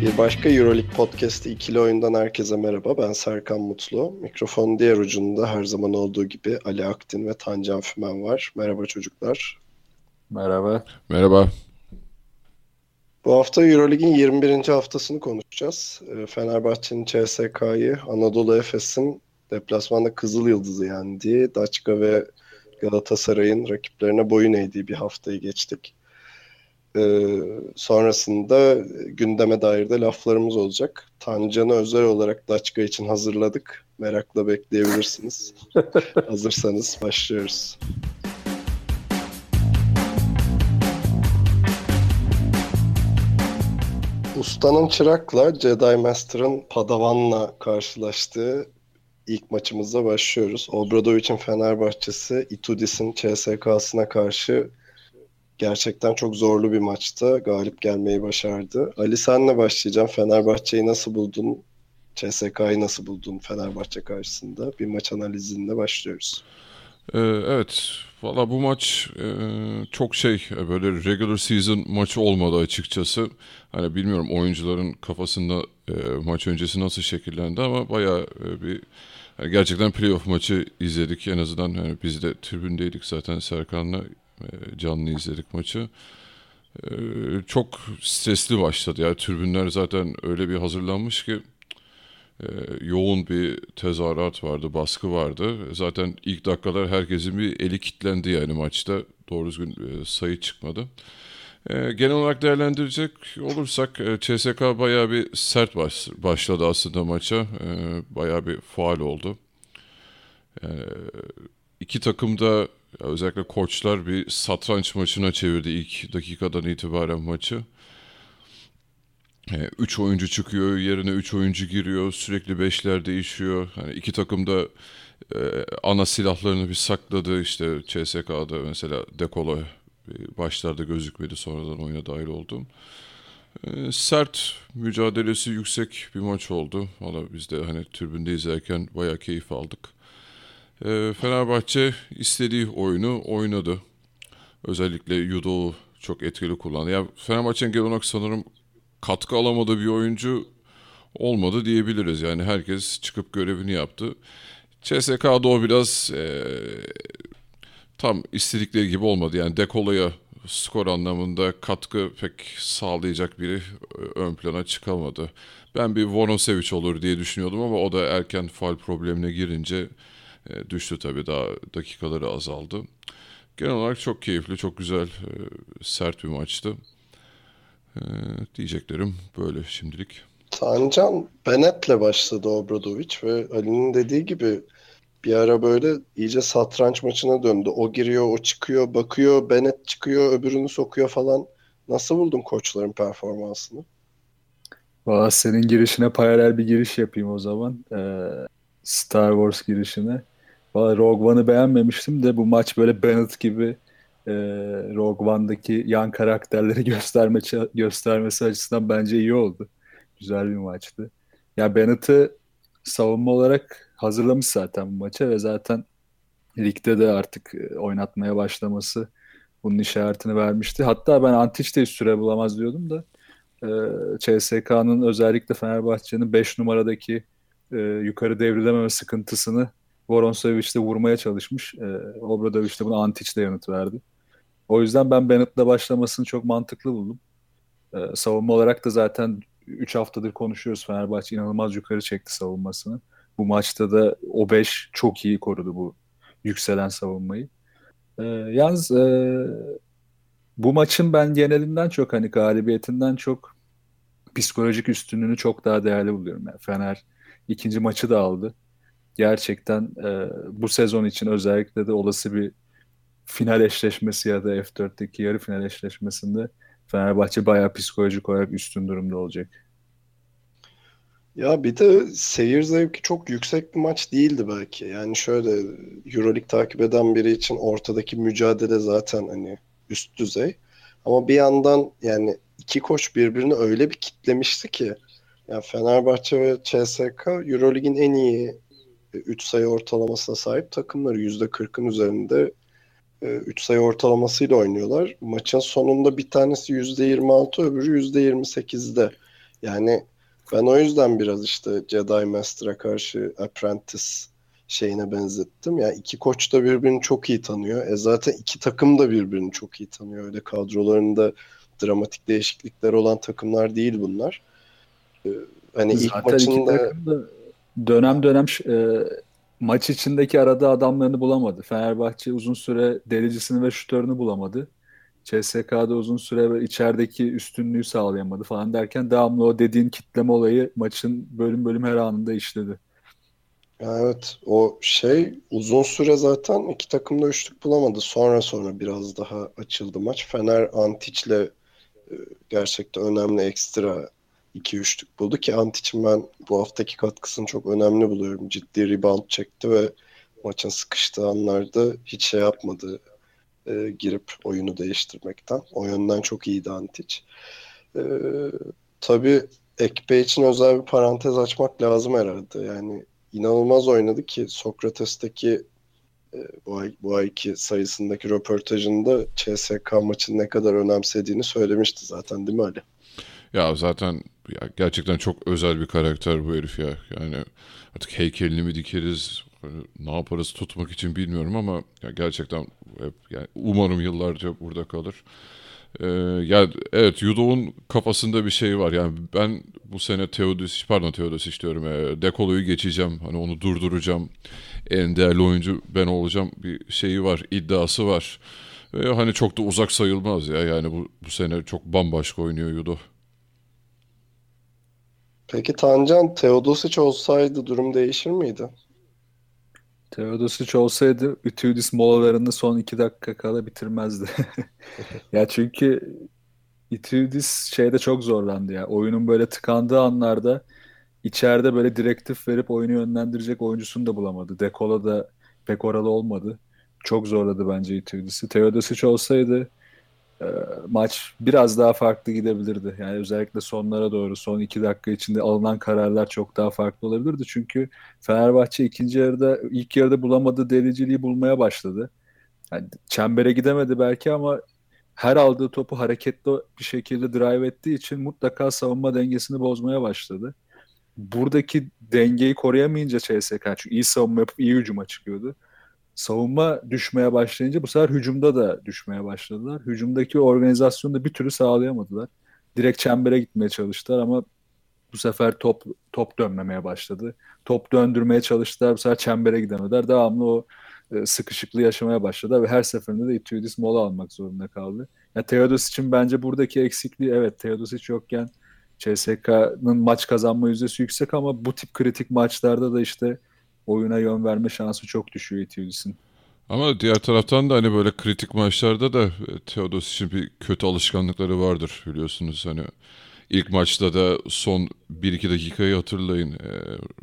Bir başka Euroleague Podcast'ı ikili oyundan herkese merhaba. Ben Serkan Mutlu. Mikrofonun diğer ucunda her zaman olduğu gibi Ali Aktin ve Tancan Fümen var. Merhaba çocuklar. Merhaba. Merhaba. Bu hafta Euroleague'in 21. haftasını konuşacağız. Ee, Fenerbahçe'nin CSK'yı, Anadolu Efes'in deplasmanda Kızıl Yıldız'ı yendiği, Daçka ve Galatasaray'ın rakiplerine boyun eğdiği bir haftayı geçtik. Ee, sonrasında gündeme dair de laflarımız olacak. Tancan'ı özel olarak Daçka için hazırladık. Merakla bekleyebilirsiniz. Hazırsanız başlıyoruz. Ustanın çırakla Jedi Master'ın Padawan'la karşılaştığı ilk maçımızda başlıyoruz. Obradovic'in Fenerbahçesi Itudis'in CSK'sına karşı gerçekten çok zorlu bir maçtı. Galip gelmeyi başardı. Ali senle başlayacağım. Fenerbahçe'yi nasıl buldun? CSK'yı nasıl buldun Fenerbahçe karşısında? Bir maç analizinle başlıyoruz. Ee, evet, valla bu maç e, çok şey böyle regular season maçı olmadı açıkçası. Hani bilmiyorum oyuncuların kafasında e, maç öncesi nasıl şekillendi ama bayağı e, bir yani gerçekten playoff maçı izledik. En azından yani biz de tribündeydik zaten Serkan'la canlı izledik maçı. E, çok stresli başladı ya. Tribünler zaten öyle bir hazırlanmış ki e, yoğun bir tezahürat vardı, baskı vardı. Zaten ilk dakikalar herkesin bir eli kilitlendi yani maçta. Doğru düzgün e, sayı çıkmadı. E, genel olarak değerlendirecek olursak CSK bayağı bir sert baş, başladı aslında maça. Bayağı bir faal oldu. İki takım da özellikle koçlar bir satranç maçına çevirdi ilk dakikadan itibaren maçı. 3 oyuncu çıkıyor, yerine 3 oyuncu giriyor, sürekli beşler değişiyor. Hani iki takım da e, ana silahlarını bir sakladı. İşte CSK'da mesela Dekolo başlarda gözükmedi, sonradan oyuna dahil oldu. E, sert mücadelesi yüksek bir maç oldu. Valla biz de hani tribünde izlerken bayağı keyif aldık. E, Fenerbahçe istediği oyunu oynadı. Özellikle Yudo'u çok etkili kullandı. Ya Fenerbahçe'nin genel olarak sanırım katkı alamadığı bir oyuncu olmadı diyebiliriz. Yani herkes çıkıp görevini yaptı. CSK'da o biraz e, tam istedikleri gibi olmadı. Yani Dekolo'ya skor anlamında katkı pek sağlayacak biri ön plana çıkamadı. Ben bir Vonosevic olur diye düşünüyordum ama o da erken faal problemine girince e, düştü tabii daha dakikaları azaldı. Genel olarak çok keyifli, çok güzel, e, sert bir maçtı. Ee, diyeceklerim böyle şimdilik. Tancan Bennett'le başladı Obradovic ve Ali'nin dediği gibi bir ara böyle iyice satranç maçına döndü. O giriyor, o çıkıyor, bakıyor, Bennett çıkıyor, öbürünü sokuyor falan. Nasıl buldun koçların performansını? Valla senin girişine paralel bir giriş yapayım o zaman. Ee, Star Wars girişine. Valla Rogue One'ı beğenmemiştim de bu maç böyle Bennett gibi e, Rogue One'daki yan karakterleri gösterme göstermesi açısından bence iyi oldu. Güzel bir maçtı. Ya Bennett'ı savunma olarak hazırlamış zaten bu maça ve zaten ligde de artık oynatmaya başlaması bunun işaretini vermişti. Hatta ben Antic de süre bulamaz diyordum da e, CSK'nın özellikle Fenerbahçe'nin 5 numaradaki e, yukarı devrilememe sıkıntısını Voronsevic de vurmaya çalışmış. E, Obradovic de buna Antic de yanıt verdi. O yüzden ben Bennett'la başlamasını çok mantıklı buldum. Ee, savunma olarak da zaten 3 haftadır konuşuyoruz. Fenerbahçe inanılmaz yukarı çekti savunmasını. Bu maçta da o 5 çok iyi korudu bu yükselen savunmayı. Ee, yalnız e, bu maçın ben genelinden çok hani galibiyetinden çok psikolojik üstünlüğünü çok daha değerli buluyorum. Yani Fener ikinci maçı da aldı. Gerçekten e, bu sezon için özellikle de olası bir final eşleşmesi ya da F4'teki yarı final eşleşmesinde Fenerbahçe bayağı psikolojik olarak üstün durumda olacak. Ya bir de seyir zevki çok yüksek bir maç değildi belki. Yani şöyle Euroleague takip eden biri için ortadaki mücadele zaten hani üst düzey. Ama bir yandan yani iki koç birbirini öyle bir kitlemişti ki yani Fenerbahçe ve CSK Euroleague'in en iyi 3 sayı ortalamasına sahip takımları %40'ın üzerinde 3 sayı ortalamasıyla oynuyorlar. Maçın sonunda bir tanesi %26 öbürü %28'de. Yani ben o yüzden biraz işte Jedi Master'a karşı Apprentice şeyine benzettim. Yani iki koç da birbirini çok iyi tanıyor. E zaten iki takım da birbirini çok iyi tanıyor. Öyle kadrolarında dramatik değişiklikler olan takımlar değil bunlar. Ee, hani zaten ilk maçında dönem dönem e, maç içindeki aradığı adamlarını bulamadı. Fenerbahçe uzun süre delicisini ve şutörünü bulamadı. CSK'da uzun süre içerideki üstünlüğü sağlayamadı falan derken devamlı o dediğin kitleme olayı maçın bölüm bölüm her anında işledi. Evet o şey uzun süre zaten iki takım da üçlük bulamadı. Sonra sonra biraz daha açıldı maç. Fener Antic'le e, gerçekten önemli ekstra iki üçlük buldu ki Antic'in ben bu haftaki katkısını çok önemli buluyorum. Ciddi rebound çekti ve maçın sıkıştığı anlarda hiç şey yapmadı e, girip oyunu değiştirmekten. O yönden çok iyiydi Antic. E, tabii Ekpe için özel bir parantez açmak lazım herhalde. Yani inanılmaz oynadı ki Sokrates'teki e, bu, ay, bu ayki sayısındaki röportajında CSK maçını ne kadar önemsediğini söylemişti zaten değil mi Ali? Ya zaten ya gerçekten çok özel bir karakter bu herif ya. Yani artık heykelini mi dikeriz, ne yaparız tutmak için bilmiyorum ama ya gerçekten hep yani umarım yıllarca burada kalır. Ee, ya evet Yudo'nun kafasında bir şey var. Yani ben bu sene Teodosic pardon Teodosic diyorum. E, Dekolo'yu geçeceğim. Hani onu durduracağım. En değerli oyuncu ben olacağım bir şeyi var. iddiası var. Ve hani çok da uzak sayılmaz ya. Yani bu, bu sene çok bambaşka oynuyor Yudo. Peki Tancan Teodosic olsaydı durum değişir miydi? Teodosic olsaydı Ütüdis molalarını son iki dakika kala bitirmezdi. ya çünkü Itudis şeyde çok zorlandı ya. Oyunun böyle tıkandığı anlarda içeride böyle direktif verip oyunu yönlendirecek oyuncusunu da bulamadı. Dekola da pek oralı olmadı. Çok zorladı bence Itudis'i. Teodosic olsaydı e, maç biraz daha farklı gidebilirdi. Yani özellikle sonlara doğru son iki dakika içinde alınan kararlar çok daha farklı olabilirdi. Çünkü Fenerbahçe ikinci yarıda ilk yarıda bulamadığı dereceliği bulmaya başladı. Yani çembere gidemedi belki ama her aldığı topu hareketli bir şekilde drive ettiği için mutlaka savunma dengesini bozmaya başladı. Buradaki dengeyi koruyamayınca CSK çünkü iyi savunma yapıp iyi hücuma çıkıyordu savunma düşmeye başlayınca bu sefer hücumda da düşmeye başladılar. Hücumdaki organizasyonu da bir türlü sağlayamadılar. Direkt çembere gitmeye çalıştılar ama bu sefer top top dönmemeye başladı. Top döndürmeye çalıştılar. Bu sefer çembere gidemediler. Devamlı o e, sıkışıklığı yaşamaya başladı ve her seferinde de Itudis mola almak zorunda kaldı. Ya Teodos için bence buradaki eksikliği evet Teodosic yokken CSK'nın maç kazanma yüzdesi yüksek ama bu tip kritik maçlarda da işte oyuna yön verme şansı çok düşüyor Etiudis'in. Ama diğer taraftan da hani böyle kritik maçlarda da e, Teodos için bir kötü alışkanlıkları vardır biliyorsunuz. Hani ilk maçta da son 1-2 dakikayı hatırlayın e,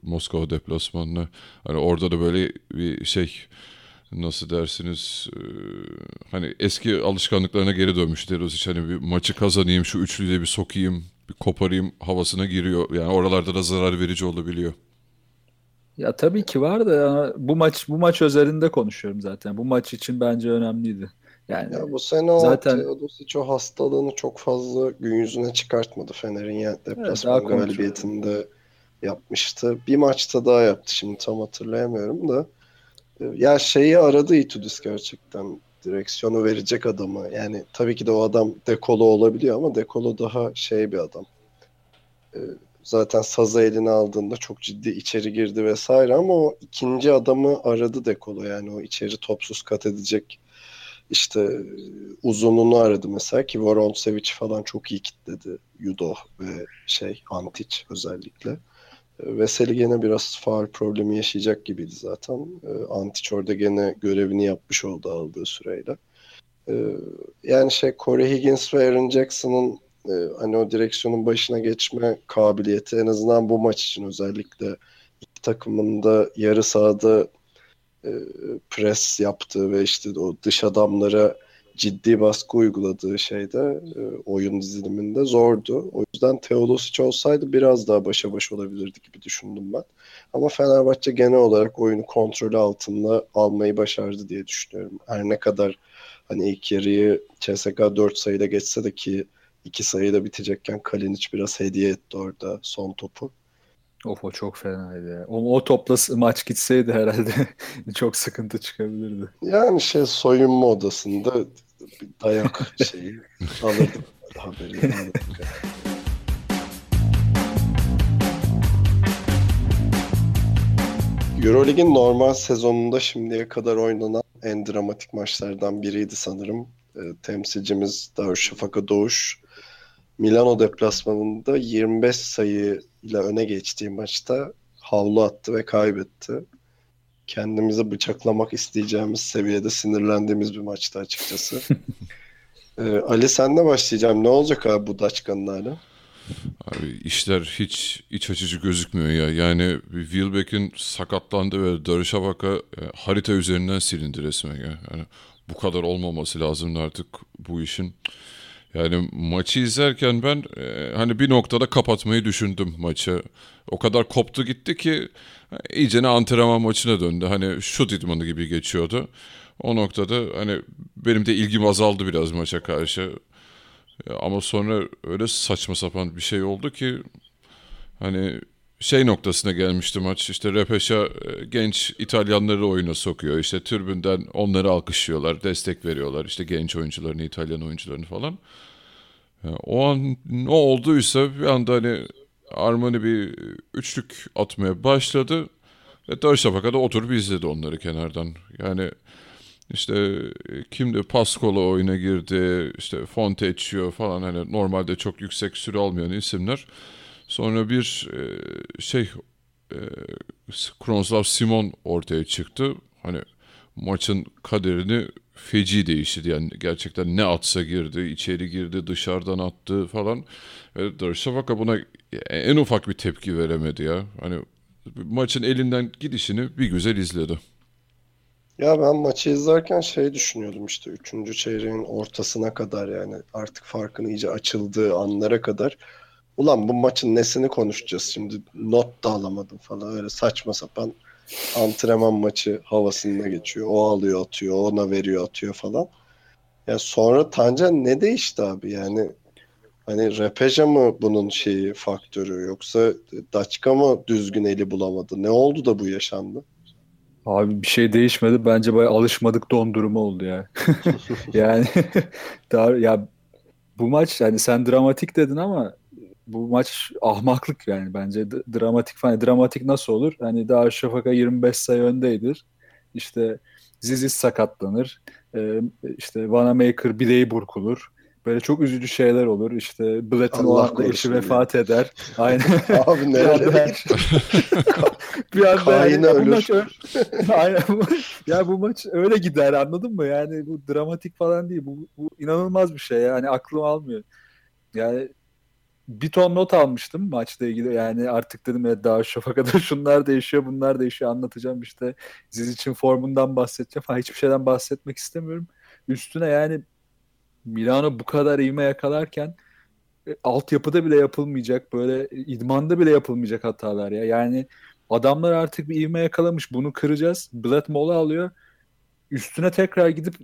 Moskova deplasmanına. Hani orada da böyle bir şey nasıl dersiniz e, hani eski alışkanlıklarına geri dönmüş Teodos Hani bir maçı kazanayım şu üçlüyle bir sokayım bir koparayım havasına giriyor. Yani oralarda da zarar verici olabiliyor. Ya tabii ki var da bu maç bu maç özelinde konuşuyorum zaten. Bu maç için bence önemliydi. Yani ya bu sene zaten Teodosic o hastalığını çok fazla gün yüzüne çıkartmadı Fener'in yani deplasman evet, galibiyetinde yapmıştı. Bir maçta daha yaptı şimdi tam hatırlayamıyorum da. Ya şeyi aradı Itudis gerçekten direksiyonu verecek adamı. Yani tabii ki de o adam dekolo olabiliyor ama dekolo daha şey bir adam. Zaten sazı eline aldığında çok ciddi içeri girdi vesaire ama o ikinci adamı aradı Dekolo yani o içeri topsuz kat edecek işte uzununu aradı mesela ki Voronsevic falan çok iyi kitledi Yudo ve şey Antic özellikle. Veseli gene biraz faal problemi yaşayacak gibiydi zaten. Antic orada gene görevini yapmış oldu aldığı süreyle. Yani şey Corey Higgins ve Aaron Jackson'ın e, hani o direksiyonun başına geçme kabiliyeti en azından bu maç için özellikle iki takımın da yarı sahada e, pres yaptığı ve işte o dış adamlara ciddi baskı uyguladığı şeyde e, oyun diziliminde zordu. O yüzden Teodosic olsaydı biraz daha başa baş olabilirdi gibi düşündüm ben. Ama Fenerbahçe genel olarak oyunu kontrolü altında almayı başardı diye düşünüyorum. Her ne kadar hani ilk yarıyı CSK 4 sayıyla geçse de ki iki sayıda bitecekken Kalinic biraz hediye etti orada son topu. Of o çok fenaydı. O, o topla maç gitseydi herhalde çok sıkıntı çıkabilirdi. Yani şey soyunma odasında bir dayak şeyi alırdım haberi. Eurolig'in normal sezonunda şimdiye kadar oynanan en dramatik maçlardan biriydi sanırım. E, temsilcimiz Darüşşafaka Doğuş Milano deplasmanında 25 sayı ile öne geçtiği maçta havlu attı ve kaybetti. Kendimizi bıçaklamak isteyeceğimiz seviyede sinirlendiğimiz bir maçtı açıkçası. ee, Ali senle başlayacağım. Ne olacak abi bu Daçkan'ın hali? Abi işler hiç iç açıcı gözükmüyor ya. Yani Wilbeck'in sakatlandı ve Darüşşafaka e, harita üzerinden silindi resmen ya. Yani bu kadar olmaması lazımdı artık bu işin. Yani maçı izlerken ben e, hani bir noktada kapatmayı düşündüm maçı. O kadar koptu gitti ki e, iyice ne antrenman maçına döndü. Hani şut idmanı gibi geçiyordu. O noktada hani benim de ilgim azaldı biraz maça karşı. E, ama sonra öyle saçma sapan bir şey oldu ki hani şey noktasına gelmişti maç. İşte Repeşa e, genç İtalyanları oyuna sokuyor. İşte türbünden onları alkışlıyorlar, destek veriyorlar. İşte genç oyuncularını, İtalyan oyuncularını falan. Yani e, o an ne olduysa bir anda hani Armani bir üçlük atmaya başladı. Ve Darüşşafaka'da oturup izledi onları kenardan. Yani işte e, kimdi Pascola oyuna girdi, işte Fontecchio falan hani normalde çok yüksek süre almayan isimler. Sonra bir e, şey e, Simon ortaya çıktı. Hani maçın kaderini feci değişti. Yani gerçekten ne atsa girdi, içeri girdi, dışarıdan attı falan. Ve Darüşşafaka buna en ufak bir tepki veremedi ya. Hani maçın elinden gidişini bir güzel izledi. Ya ben maçı izlerken şey düşünüyordum işte 3. çeyreğin ortasına kadar yani artık farkın iyice açıldığı anlara kadar ulan bu maçın nesini konuşacağız şimdi not da alamadım falan öyle saçma sapan antrenman maçı havasında geçiyor. O alıyor atıyor, ona veriyor atıyor falan. Ya sonra Tancan ne değişti abi yani hani Repeja mı bunun şeyi faktörü yoksa Daçka mı düzgün eli bulamadı? Ne oldu da bu yaşandı? Abi bir şey değişmedi. Bence bayağı alışmadık dondurumu oldu ya. yani daha ya bu maç yani sen dramatik dedin ama bu maç ahmaklık yani bence D- dramatik falan. Dramatik nasıl olur? Hani daha Şafak'a 25 sayı öndeydir. İşte Zizis sakatlanır. Ee, işte Vanamaker bileği burkulur. Böyle çok üzücü şeyler olur. İşte Blatt'ın o anda eşi vefat eder. Aynen. Abi nerede? bir anda yani, ölür. Bu maç Aynen. ya bu maç öyle gider anladın mı? Yani bu dramatik falan değil. Bu, bu inanılmaz bir şey. Yani aklım almıyor. Yani bir ton not almıştım maçla ilgili. Yani artık dedim ya daha Şafaka'da şunlar değişiyor, bunlar değişiyor anlatacağım işte. Ziz için formundan bahsedeceğim falan. Hiçbir şeyden bahsetmek istemiyorum. Üstüne yani Milano bu kadar ivme yakalarken e, altyapıda bile yapılmayacak böyle idmanda bile yapılmayacak hatalar ya. Yani adamlar artık bir ivme yakalamış. Bunu kıracağız. Blatt mola alıyor. Üstüne tekrar gidip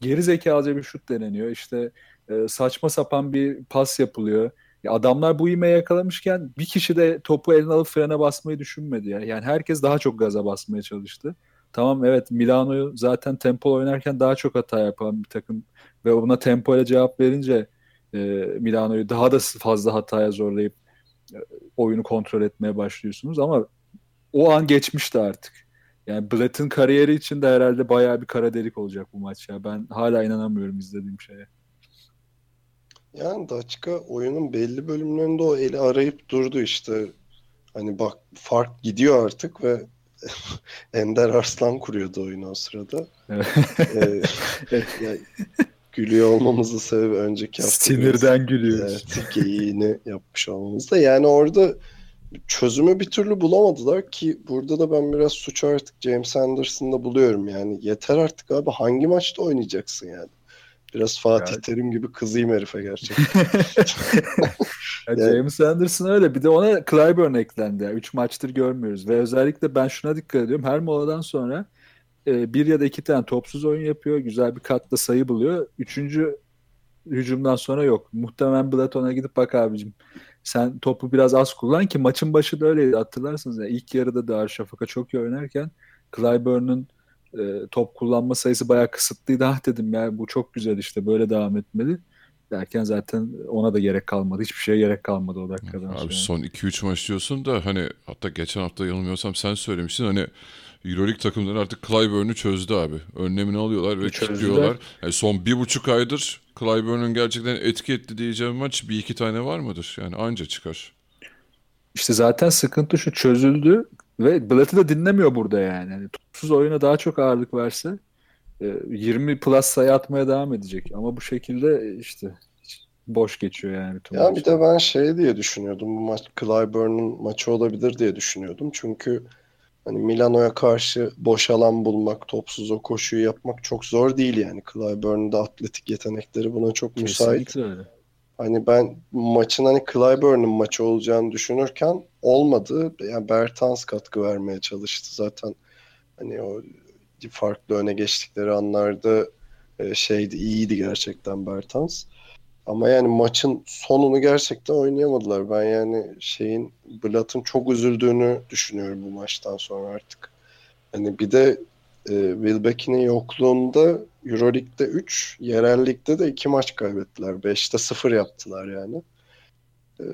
geri zekalıca bir şut deneniyor. İşte e, saçma sapan bir pas yapılıyor. Ya adamlar bu ivmeyi yakalamışken bir kişi de topu eline alıp frene basmayı düşünmedi ya. Yani herkes daha çok gaza basmaya çalıştı. Tamam evet Milano'yu zaten tempo oynarken daha çok hata yapan bir takım ve buna tempo ile cevap verince e, Milano'yu daha da fazla hataya zorlayıp e, oyunu kontrol etmeye başlıyorsunuz ama o an geçmişti artık. Yani Blatt'ın kariyeri için de herhalde bayağı bir kara delik olacak bu maç ya. Ben hala inanamıyorum izlediğim şeye. Yani Daçka oyunun belli bölümlerinde o eli arayıp durdu işte. Hani bak fark gidiyor artık ve Ender Arslan kuruyordu oyunu o sırada. Evet. ee, yani, gülüyor olmamızın sebebi önceki hafta Sinirden gülüyoruz. Evet, geyiğini yapmış olmamız da. Yani orada çözümü bir türlü bulamadılar ki burada da ben biraz suçu artık James Anderson'da buluyorum yani. Yeter artık abi hangi maçta oynayacaksın yani? Biraz Fatih Yani- Terim gibi kızayım herife gerçekten. Ya Yani- James Anderson öyle. Bir de ona Clyburn eklendi. 3 maçtır görmüyoruz. Ve özellikle ben şuna dikkat ediyorum. Her moladan sonra e, bir ya da iki tane topsuz oyun yapıyor. Güzel bir katla sayı buluyor. Üçüncü hücumdan sonra yok. Muhtemelen Blaton'a gidip bak abicim sen topu biraz az kullan ki maçın başı da öyleydi hatırlarsınız. Yani ilk yarıda Darüşşafaka çok iyi oynarken Clyburn'un e, top kullanma sayısı bayağı kısıtlıydı. Ah dedim ya bu çok güzel işte böyle devam etmeli. Derken zaten ona da gerek kalmadı. Hiçbir şeye gerek kalmadı o dakikadan sonra. Abi son 2-3 maç diyorsun da hani hatta geçen hafta yanılmıyorsam sen söylemiştin hani Euroleague takımları artık Clyburn'u çözdü abi. Önlemini alıyorlar ve Çözdüler. kilitliyorlar. Yani son bir buçuk aydır Clyburn'un gerçekten etki etti diyeceğim maç bir iki tane var mıdır? Yani anca çıkar. İşte zaten sıkıntı şu çözüldü ve Blatt'ı da dinlemiyor burada yani. yani topsuz oyuna daha çok ağırlık verse e, 20 plus sayı atmaya devam edecek. Ama bu şekilde işte hiç boş geçiyor yani. bütün Ya maç. bir de ben şey diye düşünüyordum. Bu maç Clyburn'un maçı olabilir diye düşünüyordum. Çünkü hani Milano'ya karşı boş alan bulmak, topsuz o koşuyu yapmak çok zor değil yani. Clyburn'un da atletik yetenekleri buna çok müsait. Kesinlikle öyle. Hani ben maçın hani Clyburn'un maçı olacağını düşünürken olmadı. Yani Bertans katkı vermeye çalıştı zaten. Hani o farklı öne geçtikleri anlarda e, şeydi iyiydi gerçekten Bertans. Ama yani maçın sonunu gerçekten oynayamadılar. Ben yani şeyin Blatt'ın çok üzüldüğünü düşünüyorum bu maçtan sonra artık. Hani bir de e, Wilbeck'in yokluğunda Euroleague'de 3, yerel ligde de 2 maç kaybettiler. 5'te 0 yaptılar yani. E,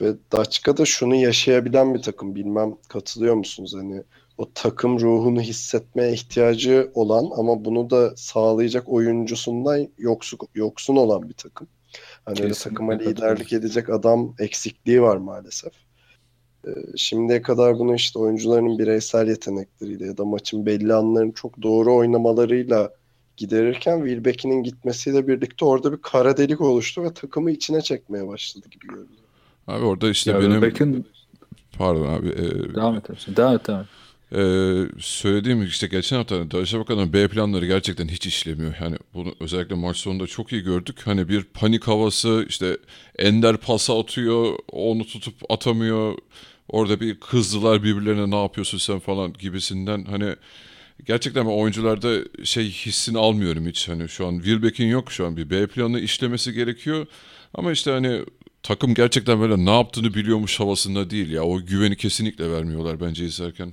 ve Daçka da şunu yaşayabilen bir takım. Bilmem katılıyor musunuz? Hani o takım ruhunu hissetmeye ihtiyacı olan ama bunu da sağlayacak oyuncusundan yoksun, yoksun olan bir takım. Hani öyle takıma liderlik edecek adam eksikliği var maalesef. Ee, Şimdiye kadar bunu işte oyuncuların bireysel yetenekleriyle ya da maçın belli anlarını çok doğru oynamalarıyla giderirken Wilbeck'in gitmesiyle birlikte orada bir kara delik oluştu ve takımı içine çekmeye başladı gibi görünüyor. Abi orada işte Ya benim Wilbeck'in pardon abi e, devam et. hepsine. Devam et devam et. Ee, söylediğim işte geçen hafta Darüşşafaka'nın B planları gerçekten hiç işlemiyor. Yani bunu özellikle maç sonunda çok iyi gördük. Hani bir panik havası işte Ender pası atıyor onu tutup atamıyor. Orada bir kızdılar birbirlerine ne yapıyorsun sen falan gibisinden hani gerçekten ben oyuncularda şey hissini almıyorum hiç. Hani şu an Wilbeck'in yok şu an bir B planı işlemesi gerekiyor. Ama işte hani takım gerçekten böyle ne yaptığını biliyormuş havasında değil ya. O güveni kesinlikle vermiyorlar bence izlerken.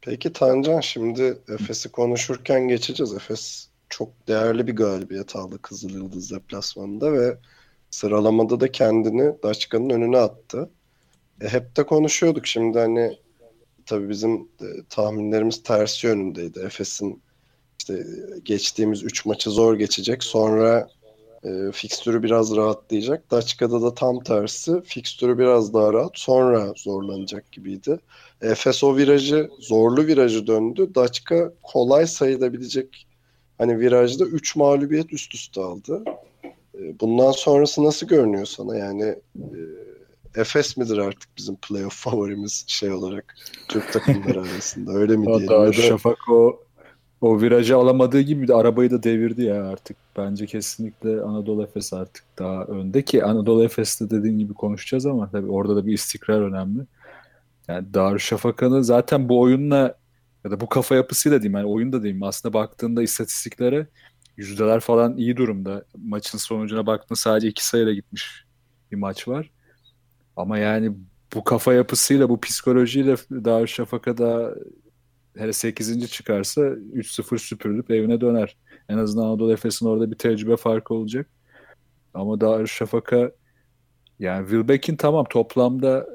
Peki Tancan şimdi Efes'i konuşurken geçeceğiz. Efes çok değerli bir galibiyet aldı Kızıl Yıldız deplasmanında ve sıralamada da kendini Daçka'nın önüne attı. E, hep de konuşuyorduk şimdi hani tabii bizim e, tahminlerimiz tersi yönündeydi. Efes'in işte geçtiğimiz 3 maçı zor geçecek. Sonra e, fikstürü biraz rahatlayacak. Daçka'da da tam tersi. Fikstürü biraz daha rahat. Sonra zorlanacak gibiydi. Efes o virajı, zorlu virajı döndü. Daçka kolay sayılabilecek hani virajda 3 mağlubiyet üst üste aldı. E, Bundan sonrası nasıl görünüyor sana? Yani e, Efes midir artık bizim playoff favorimiz şey olarak Türk takımları arasında öyle mi diyelim? Hatta Şafak o o virajı alamadığı gibi de arabayı da devirdi ya artık. Bence kesinlikle Anadolu Efes artık daha önde ki Anadolu Efes'te dediğin gibi konuşacağız ama tabii orada da bir istikrar önemli. Yani Darüşşafaka'nı zaten bu oyunla ya da bu kafa yapısıyla diyeyim yani oyun da diyeyim aslında baktığında istatistiklere yüzdeler falan iyi durumda. Maçın sonucuna baktığında sadece iki sayıyla gitmiş bir maç var. Ama yani bu kafa yapısıyla bu psikolojiyle Darüşşafaka'da hele 8. çıkarsa 3-0 süpürülüp evine döner. En azından Anadolu Efes'in orada bir tecrübe farkı olacak. Ama Darüşşafaka yani Wilbeck'in tamam toplamda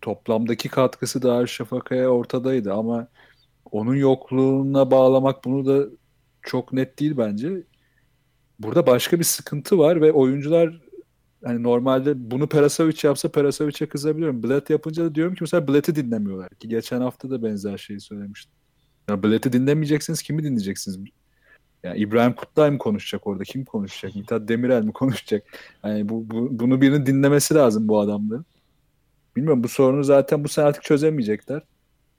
toplamdaki katkısı Darüşşafaka'ya ortadaydı ama onun yokluğuna bağlamak bunu da çok net değil bence. Burada başka bir sıkıntı var ve oyuncular hani normalde bunu Perasovic yapsa Perasovic'e kızabiliyorum. Blatt yapınca da diyorum ki mesela Blatt'ı dinlemiyorlar. Ki geçen hafta da benzer şeyi söylemiştim. Ya Blatt'ı dinlemeyeceksiniz kimi dinleyeceksiniz? Yani İbrahim Kutlay mı konuşacak orada? Kim konuşacak? Mithat Demirel mi konuşacak? Yani bu, bu bunu birinin dinlemesi lazım bu adamların. Bilmiyorum bu sorunu zaten bu sene artık çözemeyecekler.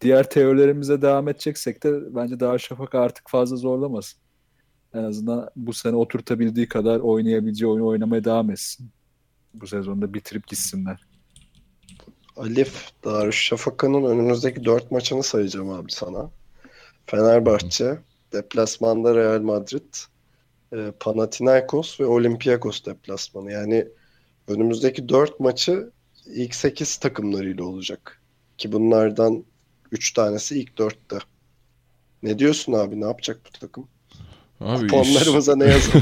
Diğer teorilerimize devam edeceksek de bence Darüşşafaka artık fazla zorlamasın. En azından bu sene oturtabildiği kadar oynayabileceği oyunu oynamaya devam etsin. Bu sezonda bitirip gitsinler. Alif Darüşşafaka'nın önümüzdeki dört maçını sayacağım abi sana. Fenerbahçe, deplasmanda Real Madrid, e, Panathinaikos ve Olympiakos deplasmanı. Yani önümüzdeki dört maçı ilk sekiz takımlarıyla olacak. Ki bunlardan üç tanesi ilk dörtte. Ne diyorsun abi? Ne yapacak bu takım? Abi iş, Kuponlarımıza ne yazık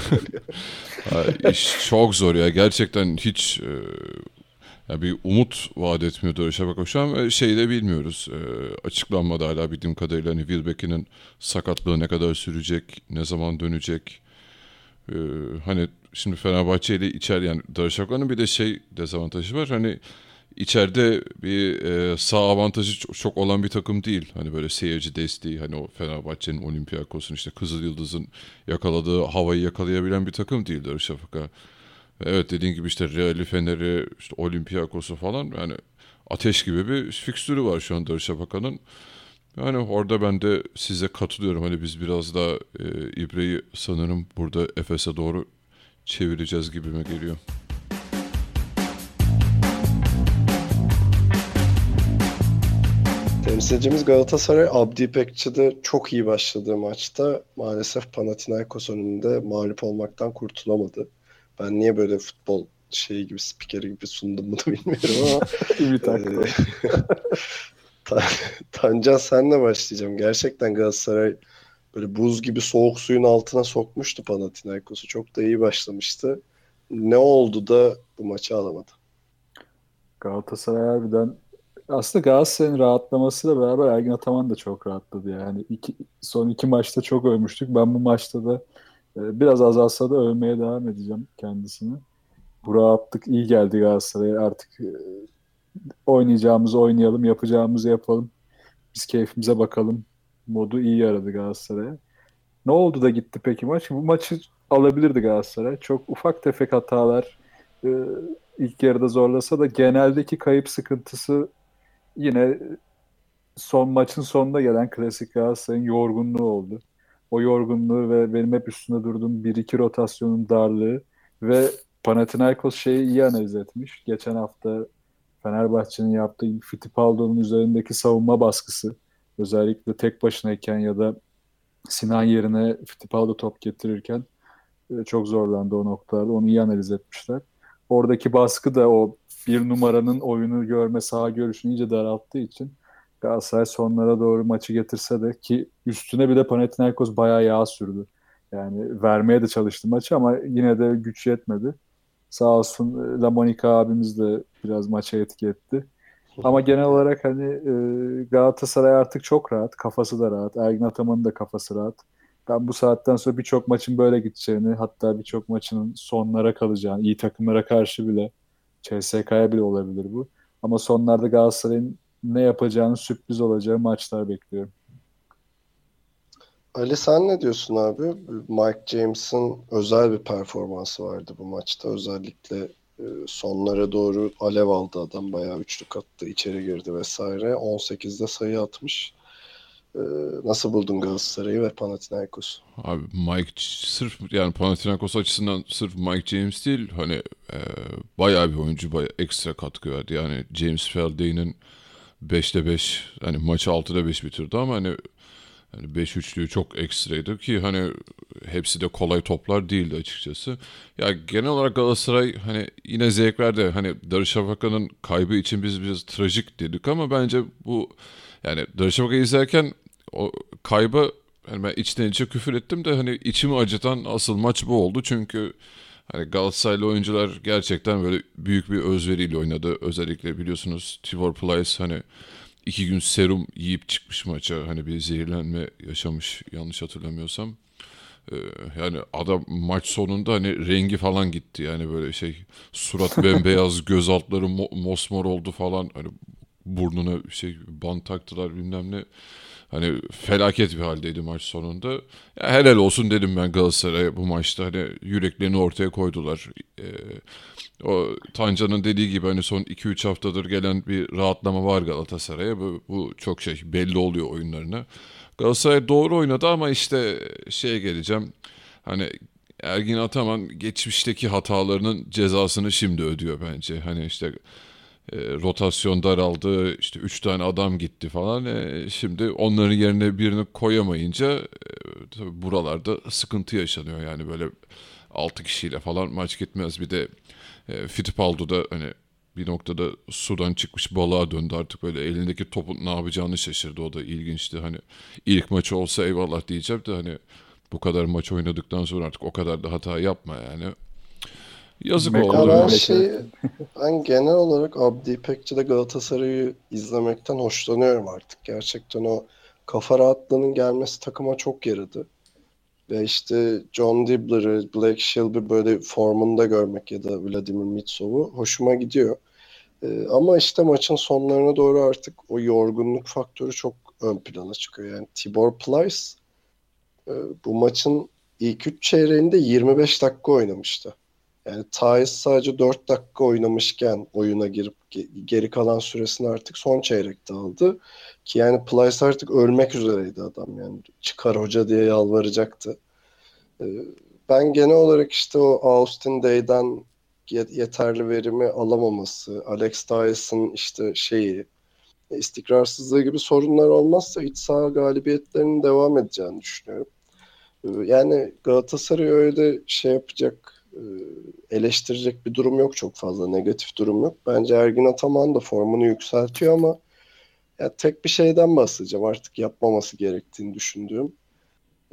iş çok zor ya. Gerçekten hiç e, ya bir umut vaat etmiyor Darüşşafaka şu an. ve Şey de bilmiyoruz. E, açıklanmadı hala bildiğim kadarıyla. Hani Wilbeck'in sakatlığı ne kadar sürecek, ne zaman dönecek. E, hani şimdi Fenerbahçe ile içer yani Darüşşafaka'nın bir de şey dezavantajı var. Hani içeride bir e, sağ avantajı çok, olan bir takım değil. Hani böyle seyirci desteği hani o Fenerbahçe'nin Olympiakos'un işte Kızıl Yıldız'ın yakaladığı havayı yakalayabilen bir takım değil Darüşşafaka. Evet dediğin gibi işte Real'i, Fener'i, işte Olympiakos'u falan yani ateş gibi bir fikstürü var şu an Darüşşafaka'nın. Yani orada ben de size katılıyorum. Hani biz biraz daha e, İbre'yi sanırım burada Efes'e doğru çevireceğiz gibime geliyor. Temsilcimiz Galatasaray Abdi İpekçi'de çok iyi başladığı maçta maalesef Panathinaikos önünde mağlup olmaktan kurtulamadı. Ben niye böyle futbol şeyi gibi spikeri gibi sundum bunu bilmiyorum ama Ta- Tancan senle başlayacağım. Gerçekten Galatasaray böyle buz gibi soğuk suyun altına sokmuştu Panathinaikos'u. Çok da iyi başlamıştı. Ne oldu da bu maçı alamadı? Galatasaray harbiden aslında Galatasaray'ın rahatlamasıyla beraber Ergin Ataman da çok rahatladı yani. İki, son iki maçta çok övmüştük. Ben bu maçta da e, biraz azalsa da övmeye devam edeceğim kendisini. Bu rahatlık iyi geldi Galatasaray'a. Artık e, oynayacağımızı oynayalım, yapacağımızı yapalım. Biz keyfimize bakalım. Modu iyi yaradı Galatasaray'a. Ne oldu da gitti peki maç? Bu maçı alabilirdi Galatasaray. Çok ufak tefek hatalar e, ilk yarıda zorlasa da geneldeki kayıp sıkıntısı yine son maçın sonunda gelen klasik Galatasaray'ın yorgunluğu oldu. O yorgunluğu ve benim hep üstünde durduğum 1-2 rotasyonun darlığı ve Panathinaikos şeyi iyi analiz etmiş. Geçen hafta Fenerbahçe'nin yaptığı Fittipaldo'nun üzerindeki savunma baskısı özellikle tek başınayken ya da Sinan yerine Fittipaldo top getirirken e, çok zorlandı o noktalarda. Onu iyi analiz etmişler. Oradaki baskı da o bir numaranın oyunu görme, sağ görüşünü iyice daralttığı için Galatasaray sonlara doğru maçı getirse de ki üstüne bir de Panathinaikos bayağı yağ sürdü. Yani vermeye de çalıştı maçı ama yine de güç yetmedi. Sağ olsun La Monica abimiz de biraz maça etki etti. Ama genel olarak hani e, Galatasaray artık çok rahat. Kafası da rahat. Ergin Ataman'ın da kafası rahat. Ben bu saatten sonra birçok maçın böyle gideceğini hatta birçok maçının sonlara kalacağını iyi takımlara karşı bile CSK'ya bile olabilir bu. Ama sonlarda Galatasaray'ın ne yapacağını sürpriz olacağı maçlar bekliyorum. Ali sen ne diyorsun abi? Mike James'in özel bir performansı vardı bu maçta. Özellikle e, sonlara doğru alev aldı adam. Bayağı üçlük attı, içeri girdi vesaire. 18'de sayı atmış. E, Nasıl buldun Galatasaray'ı ve Panathinaikos'u? Abi Mike sırf yani Panathinaikos açısından sırf Mike James değil hani e, bayağı bir oyuncu bayağı ekstra katkı verdi. Yani James Felday'nin 5'te 5 hani maçı 6'da 5 bitirdi ama hani hani 5 üçlüğü çok ekstraydı ki hani hepsi de kolay toplar değildi açıkçası. Ya genel olarak Galatasaray hani yine zevk verdi. Hani Darüşşafaka'nın kaybı için biz biraz trajik dedik ama bence bu yani Darüşşafaka'yı izlerken o kayba yani ben içten içe küfür ettim de hani içimi acıtan asıl maç bu oldu. Çünkü hani Galatasaraylı oyuncular gerçekten böyle büyük bir özveriyle oynadı. Özellikle biliyorsunuz Tibor Plyce hani iki gün serum yiyip çıkmış maça. Hani bir zehirlenme yaşamış yanlış hatırlamıyorsam. Ee, yani adam maç sonunda hani rengi falan gitti. Yani böyle şey surat bembeyaz göz altları mo- mosmor oldu falan. Hani burnuna şey bant taktılar bilmem ne. Hani felaket bir haldeydi maç sonunda. Ya helal olsun dedim ben Galatasaray'a bu maçta. Hani yüreklerini ortaya koydular. Ee, o Tancan'ın dediği gibi hani son 2-3 haftadır gelen bir rahatlama var Galatasaray'a. Bu, bu çok şey belli oluyor oyunlarına. Galatasaray doğru oynadı ama işte şeye geleceğim. Hani Ergin Ataman geçmişteki hatalarının cezasını şimdi ödüyor bence. Hani işte e, rotasyon daraldı, işte üç tane adam gitti falan. E, şimdi onların yerine birini koyamayınca e, tabii buralarda sıkıntı yaşanıyor. Yani böyle altı kişiyle falan maç gitmez. Bir de e, Fittipaldo da hani bir noktada sudan çıkmış balığa döndü artık böyle elindeki topun ne yapacağını şaşırdı. O da ilginçti. Hani ilk maçı olsa eyvallah diyeceğim de hani bu kadar maç oynadıktan sonra artık o kadar da hata yapma yani. Yazık Mek- oldu. Ben şey, ben genel olarak Abdi İpekçi'de Galatasaray'ı izlemekten hoşlanıyorum artık. Gerçekten o kafa rahatlığının gelmesi takıma çok yaradı. Ve işte John Dibbler'ı, Blake Shelby böyle formunda görmek ya da Vladimir Mitsov'u hoşuma gidiyor. Ee, ama işte maçın sonlarına doğru artık o yorgunluk faktörü çok ön plana çıkıyor. Yani Tibor Plyce e, bu maçın ilk 3 çeyreğinde 25 dakika oynamıştı. Yani Thais sadece 4 dakika oynamışken oyuna girip ge- geri kalan süresini artık son çeyrekte aldı. Ki yani Plyce artık ölmek üzereydi adam yani. Çıkar hoca diye yalvaracaktı. Ee, Ben genel olarak işte o Austin Day'den ye- yeterli verimi alamaması, Alex Tyson işte şeyi, istikrarsızlığı gibi sorunlar olmazsa iç saha galibiyetlerinin devam edeceğini düşünüyorum. Ee, Yani Galatasaray öyle şey yapacak, eleştirecek bir durum yok çok fazla, negatif durum yok. Bence Ergin Ataman da formunu yükseltiyor ama ya tek bir şeyden bahsedeceğim artık yapmaması gerektiğini düşündüğüm.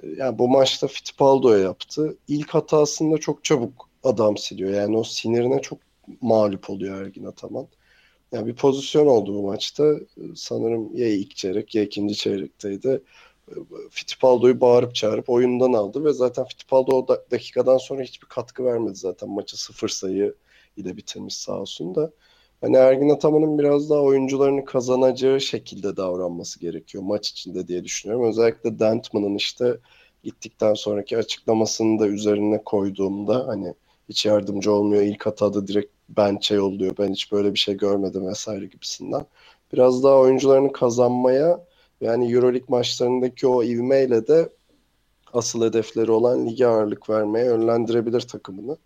Ee, Yani bu maçta Fittipaldo'ya yaptı. İlk hatasında çok çabuk adam siliyor. Yani o sinirine çok mağlup oluyor Ergin Ataman. Yani bir pozisyon oldu bu maçta. Ee, Sanırım ya ilk çeyrek ya ikinci çeyrekteydi. Fittipaldo'yu bağırıp çağırıp oyundan aldı ve zaten Fittipaldo o da- dakikadan sonra hiçbir katkı vermedi zaten. Maçı sıfır sayı ile bitirmiş sağ olsun da. Hani Ergin Ataman'ın biraz daha oyuncularını kazanacağı şekilde davranması gerekiyor maç içinde diye düşünüyorum. Özellikle Dentman'ın işte gittikten sonraki açıklamasını da üzerine koyduğumda hani hiç yardımcı olmuyor. İlk hatada direkt bench'e yolluyor. Ben hiç böyle bir şey görmedim vesaire gibisinden. Biraz daha oyuncularını kazanmaya yani Euroleague maçlarındaki o ivmeyle de asıl hedefleri olan lige ağırlık vermeye yönlendirebilir takımını.